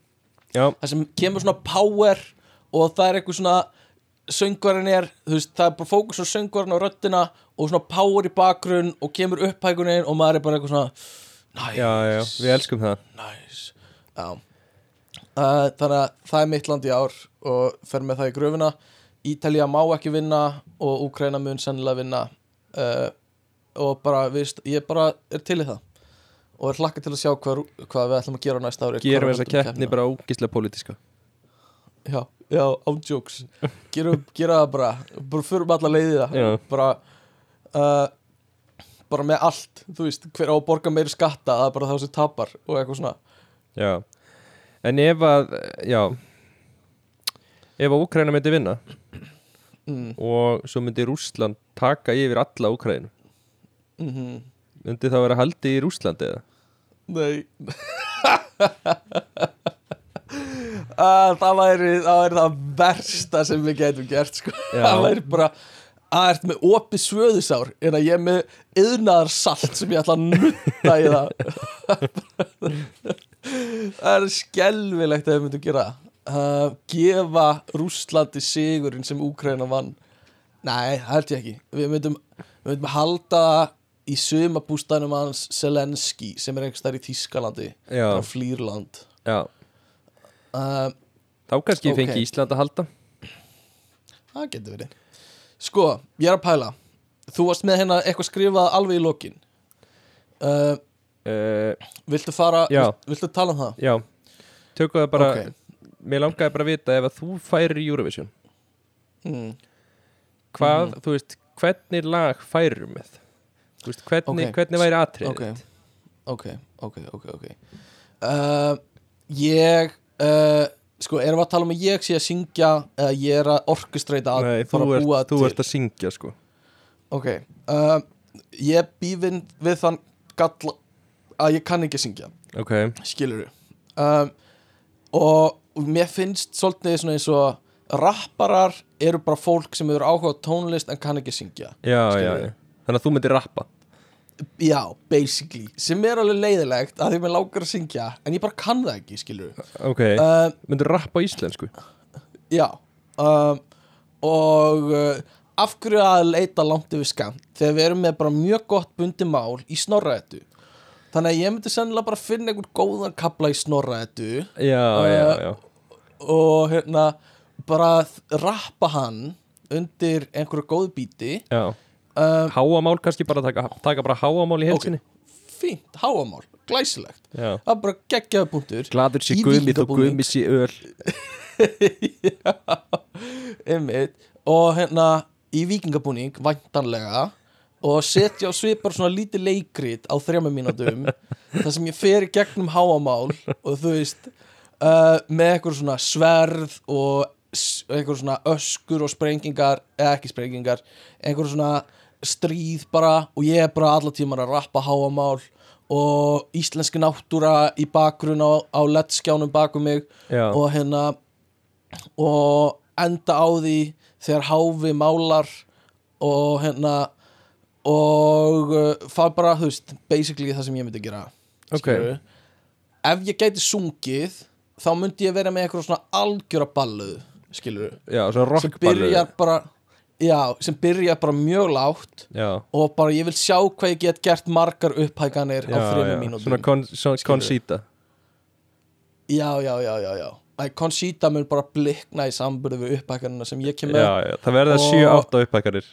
Já, það sem kemur svona power og það er eitthvað svona söngvarinn er, þú veist, það er bara fókus á söngvarinn og röddina og svona power í bakgrunn og kemur upphækunin og maður er bara eitthvað svona nice, já, já, við elskum það. Nice. Uh, þannig að það er mitt land í ár og fer með það í gröfuna Ítalía má ekki vinna og Úkraina mun sennilega vinna. Uh, og bara, við, ég bara er til í það og er hlakka til að sjá hvað, hvað við ætlum að gera næsta ári Gerum Hvað þessa keppni bara ógislega pólitíska Já, já, ándjóks Gerum, gera það bara. Bara förum alla leiði það. Bara uh, bara með allt þú veist, hver á að borga meiri skatta það er bara þá sem tapar og eitthvað svona. Já. En ef að, já Ef að Úkraina myndi vinna mm, og svo myndi Rússland taka yfir alla Úkrainu mm myndi það vera haldi í Rússlandi eða? Nei [laughs] uh, Það væri það væri það versta sem við getum gert sko. Það væri bara að ert með opið svöðusár en að ég er með yðnaðar salt sem ég ætla að nutta í það. Það er skelvilegt að við myndum gera það. Uh, gefa Rússlandi sigurinn sem Úkraina vann. Nei, það held ég ekki. Við myndum, við myndum halda í sumabústænum hans Selenski sem er einhvers þar í Þískalandi Já, frá Flýrland já uh, Þá kannski Ok. fengi Ísland að halda það getur verið sko, ég er að pæla þú varst með hérna eitthvað skrifað alveg í lokin uh, uh, viltu fara vilt, viltu tala um það Já, tökum það bara Ok. Mér langaði bara að vita ef að þú færir í Eurovision mm. Hvað, Mhm. þú veist, hvernig lag færir með? Þú veist, hvernig, Ok. hvernig væri atriðið? ok, ok, ok, ok, ok uh, ég uh, sko, erum við að tala um að ég sé að syngja eða ég er að orkustreita að Nei, þú, fara að ert, búa þú til ert að syngja sko. Ok, uh, ég bývinn við þann galla að ég kann ekki að syngja Ok, skilur um, og, mér finnst svolítið svona eins og rapparar eru bara fólk sem eru áhuga tónlist en kann ekki syngja já, já, já. Þannig að þú myndir rappa já, basically, sem er alveg leiðilegt að því mér langar að syngja en ég bara kann það ekki, skilur Ok, uh, myndir rappa á íslensku? Já um, og uh, af hverju að leita langt yfir skamt þegar við erum með bara mjög gott bundi mál í snorraðetu þannig að ég myndi sennilega bara finna einhvern góðan kapla í snorraðetu Já, Uh, já, já. og hérna bara rappa hann undir einhverju góðu bíti Já, um, háamál kannski bara taka, taka bara háamál í helsinni fínt, háamál, glæsilegt. Já. Það er bara geggjaði punktur. Gladur sé Í gumið og gumið sé öl. [laughs] Einmitt. Og hérna í vikingabúning væntanlega og setja á svipar svona lítið leikrit á þrjama mínútum [laughs] þar sem ég fer í gegnum háamál og þú veist uh, með eitthvað svona sverð og eitthvað svona öskur og sprengingar eða ekki sprengingar einhver svona stríð bara og ég er bara alla tímar að rappa háamál og íslenski náttúra í bakgrunn á, á lettskjánum bakum mig Já, og hérna og enda á því þegar háfi málar og hérna og uh, það bara, þú veist, basically það sem ég myndi gera Ok. skilurðu. ef ég gæti sungið þá myndi ég vera með eitthvað svona algjöra balluð skilur já, svona sem byrjar bara já, sem byrjar bara mjög lágt Já, og bara ég vil sjá hvað ég get gert margar upphækanir á já, þrjum já, mínútum. Svona kon, Skilurðu. Concita. Já, já, já, já, já. Conchita mun bara blikna í samburðu við upphækanina sem ég kem Já, með. já, það verða Og- 7-8 upphækkanir.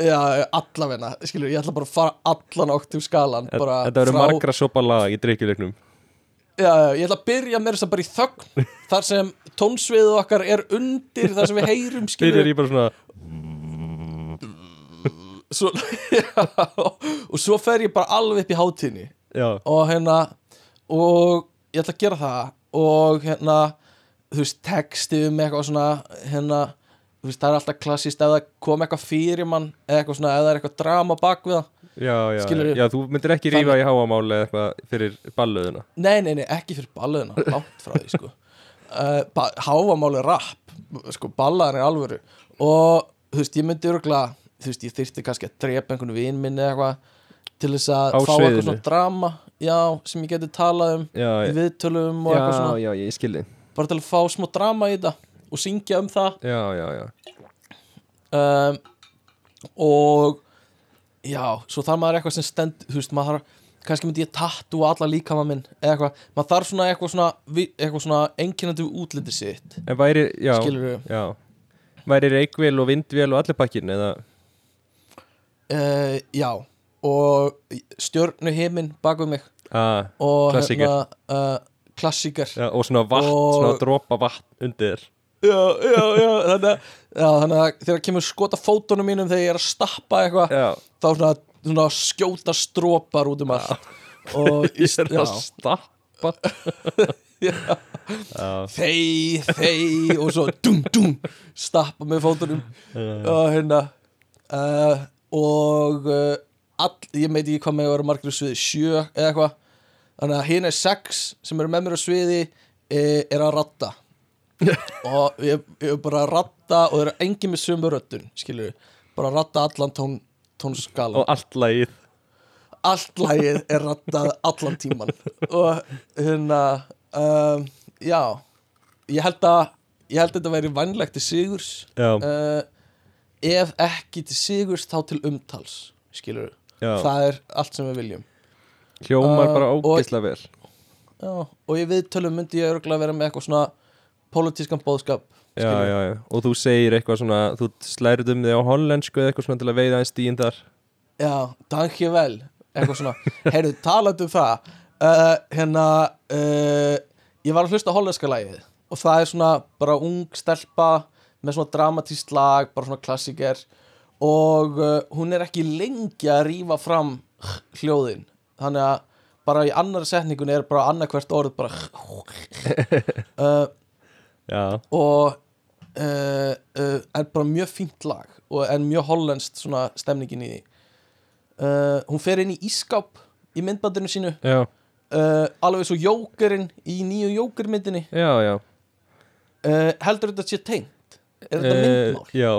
Já, allavegna, skilur, ég ætla bara að fara allan átt um skalan bara Þetta verður frá- margra sopa lag í drikkjuleiknum já, já, ég ætla að byrja með þess að bara í þögn þar sem tónsviðu okkar er undir þar sem við heyrum [laughs] Byrjar skilur í bara svona svo, [laughs] og svo fer ég bara alveg upp í hátíðni og hérna og ég ætla að gera það og hérna þú veist, texti um eitthvað svona hérna, þú veist, það er alltaf klassist ef það kom eitthvað fyrir mann eða eitthvað svona, ef það er eitthvað drama bak við það já, já, Skilurðu? já, þú myndir ekki rífa í háamáli eða eitthvað fyrir balluðuna nei, nei, nei, ekki fyrir balluðina, langt frá því sko. Uh, [laughs] ba- hávamáli rapp sko, ballaðan er alvöru. Og þú veist, ég myndi örgulega þú veist, ég þyrfti kannski að drepa einhvern vin minni eða eitthvað til þess að fá eitthvað svona drama já, sem ég geti talað um Já, í já, viðtölum og eitthvað já, svona. já, ég skilði bara til að fá smá drama í þetta og syngja um það. Já, já, já. Um, og já, svo þarf maður eitthvað sem stend þú veist, maður þarf kannski myndi ég tattu alla líkama minn eða eitthvað, maður þarf svona eitthvað svona eitthvað svona einkennandi við útliti sitt. En væri, já, skilur við já. Væri reikvél og vindvél og allir pakkin eða uh, já, og stjörnu heiminn bak við mig. Ah, og Klassíker. hérna uh, klassíker. Já, Og svona vatn, Og- svona dropa vatn undir. Já, já, já, þannig að, já, þannig að þegar kemur skota fótunum mínum þegar ég er að stappa eitthvað þá svona, svona skjóta strópar út um allt. Og [laughs] ég er að stappa. [laughs] Þey, þey og svo dum, dum, stappa með fótunum. Og hérna uh, og uh, all, ég meit ekki hvað með að vera margir á sviði sjö eða eitthvað. Þannig að hérna er sex sem eru með mér á sviði e, er að ratta. [laughs] Og ég, er bara að ratta og það eru engin með sömu röddun skilur bara að ratta allan tón, tónskalan og allt lagið. Allt lagið er rattað allan tíman og hérna um, já. Ég held að ég held að þetta væri vænlegt til sigurs. Já, uh, ef ekki til sigurs þá til umtals skilur já, það er allt sem við viljum. Hljómar Uh, bara ógeðslega vel. Já, og í viðtölum myndi ég örgulega vera með eitthvað svona pólitískan bóðskap Já, já, já, og þú segir eitthvað svona þú slærið um þig á hollensku eða eitthvað svona til að veiða einn stíðin þar. Já, dank ég vel. Eitthvað svona, heyrðu, talandi um það. Uh, hérna uh, ég var að hlusta hollenska lagið og það er svona bara ung stelpa með svona dramatískt lag bara svona klassiker. Og uh, hún er ekki lengi að rífa fram hljóðin. Þannig að bara í annari setningun er bara annarkvert orð bara [laughs] uh, og uh, uh, er bara mjög fínt lag og er mjög hollenskt svona stemningin í því. Uh, hún fer inn í ískáp í myndbandinu sínu. Já, uh, alveg svo jókerinn í nýju jókermyndinni. Já, já. Uh, heldur þetta sé tengt er þetta Eh, myndmál? Já,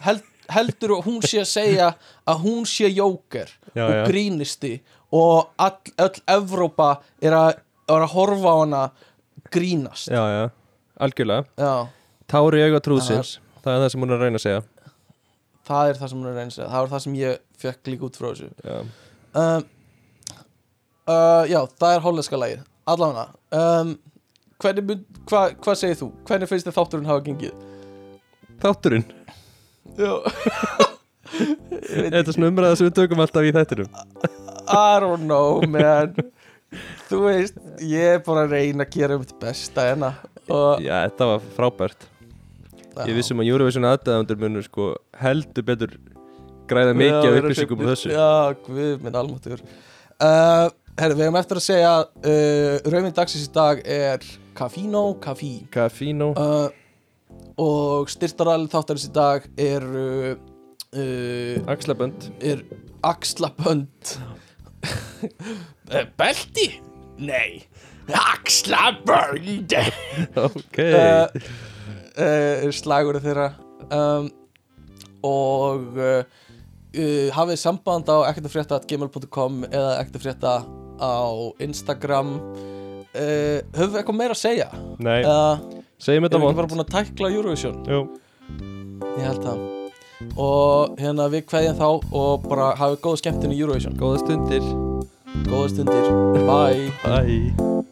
Held, heldur að hún sé að segja að hún sé jóker Já, og já. grínisti og all, öll Evrópa er að, er að horfa á hana grínast. Já, já, algjörlega. Já. Tári auga trúðsins, það er það sem hún er að reyna að segja. Það er það sem hún er að reyna að segja. Það var það sem ég fekk líka út frá þessu. Já, um, uh, já, það er hollenska lagið. Allavega. Um, mun- hva- hvað segir þú? hvernig finnst þið þátturinn hafa gengið? Þátturinn, já. Þetta er svona umræða sem við tökum alltaf í þættinum? I don't know man. Þú veist, ég er bara að reyna að gera um þetta besta hérna. Og Já, þetta var frábært. Ég vissum að Eurovision aðdæðandur munur sko heldur betur græða mikið af upplýsingum á þessu. Já, guð minn almáttur uh, herri, við hefum eftir að segja uh, rauðvinn dagsins í dag er Cafino Cafí Cafino uh, og styrtaræli þáttarins í dag eru uh, Axlabönd. er axlabönd. [laughs] Eh, belti? Nei axlabönd. Ok. Uh, uh, slagurinn þeirra. Um, og uh, uh, hafið samband á ekkertafrétta.gmail.com eða ekkertafrétta á Instagram. Uh, höfum við eitthvað meira að segja? Nei, eða segjum erum þetta við vond bara búin að tækla Eurovision? Jú, ég held það. Og hérna við kveðjum þá og bara hafið góða skemmtun í Eurovision. Góða stundir. Góða stundir, bye. Bye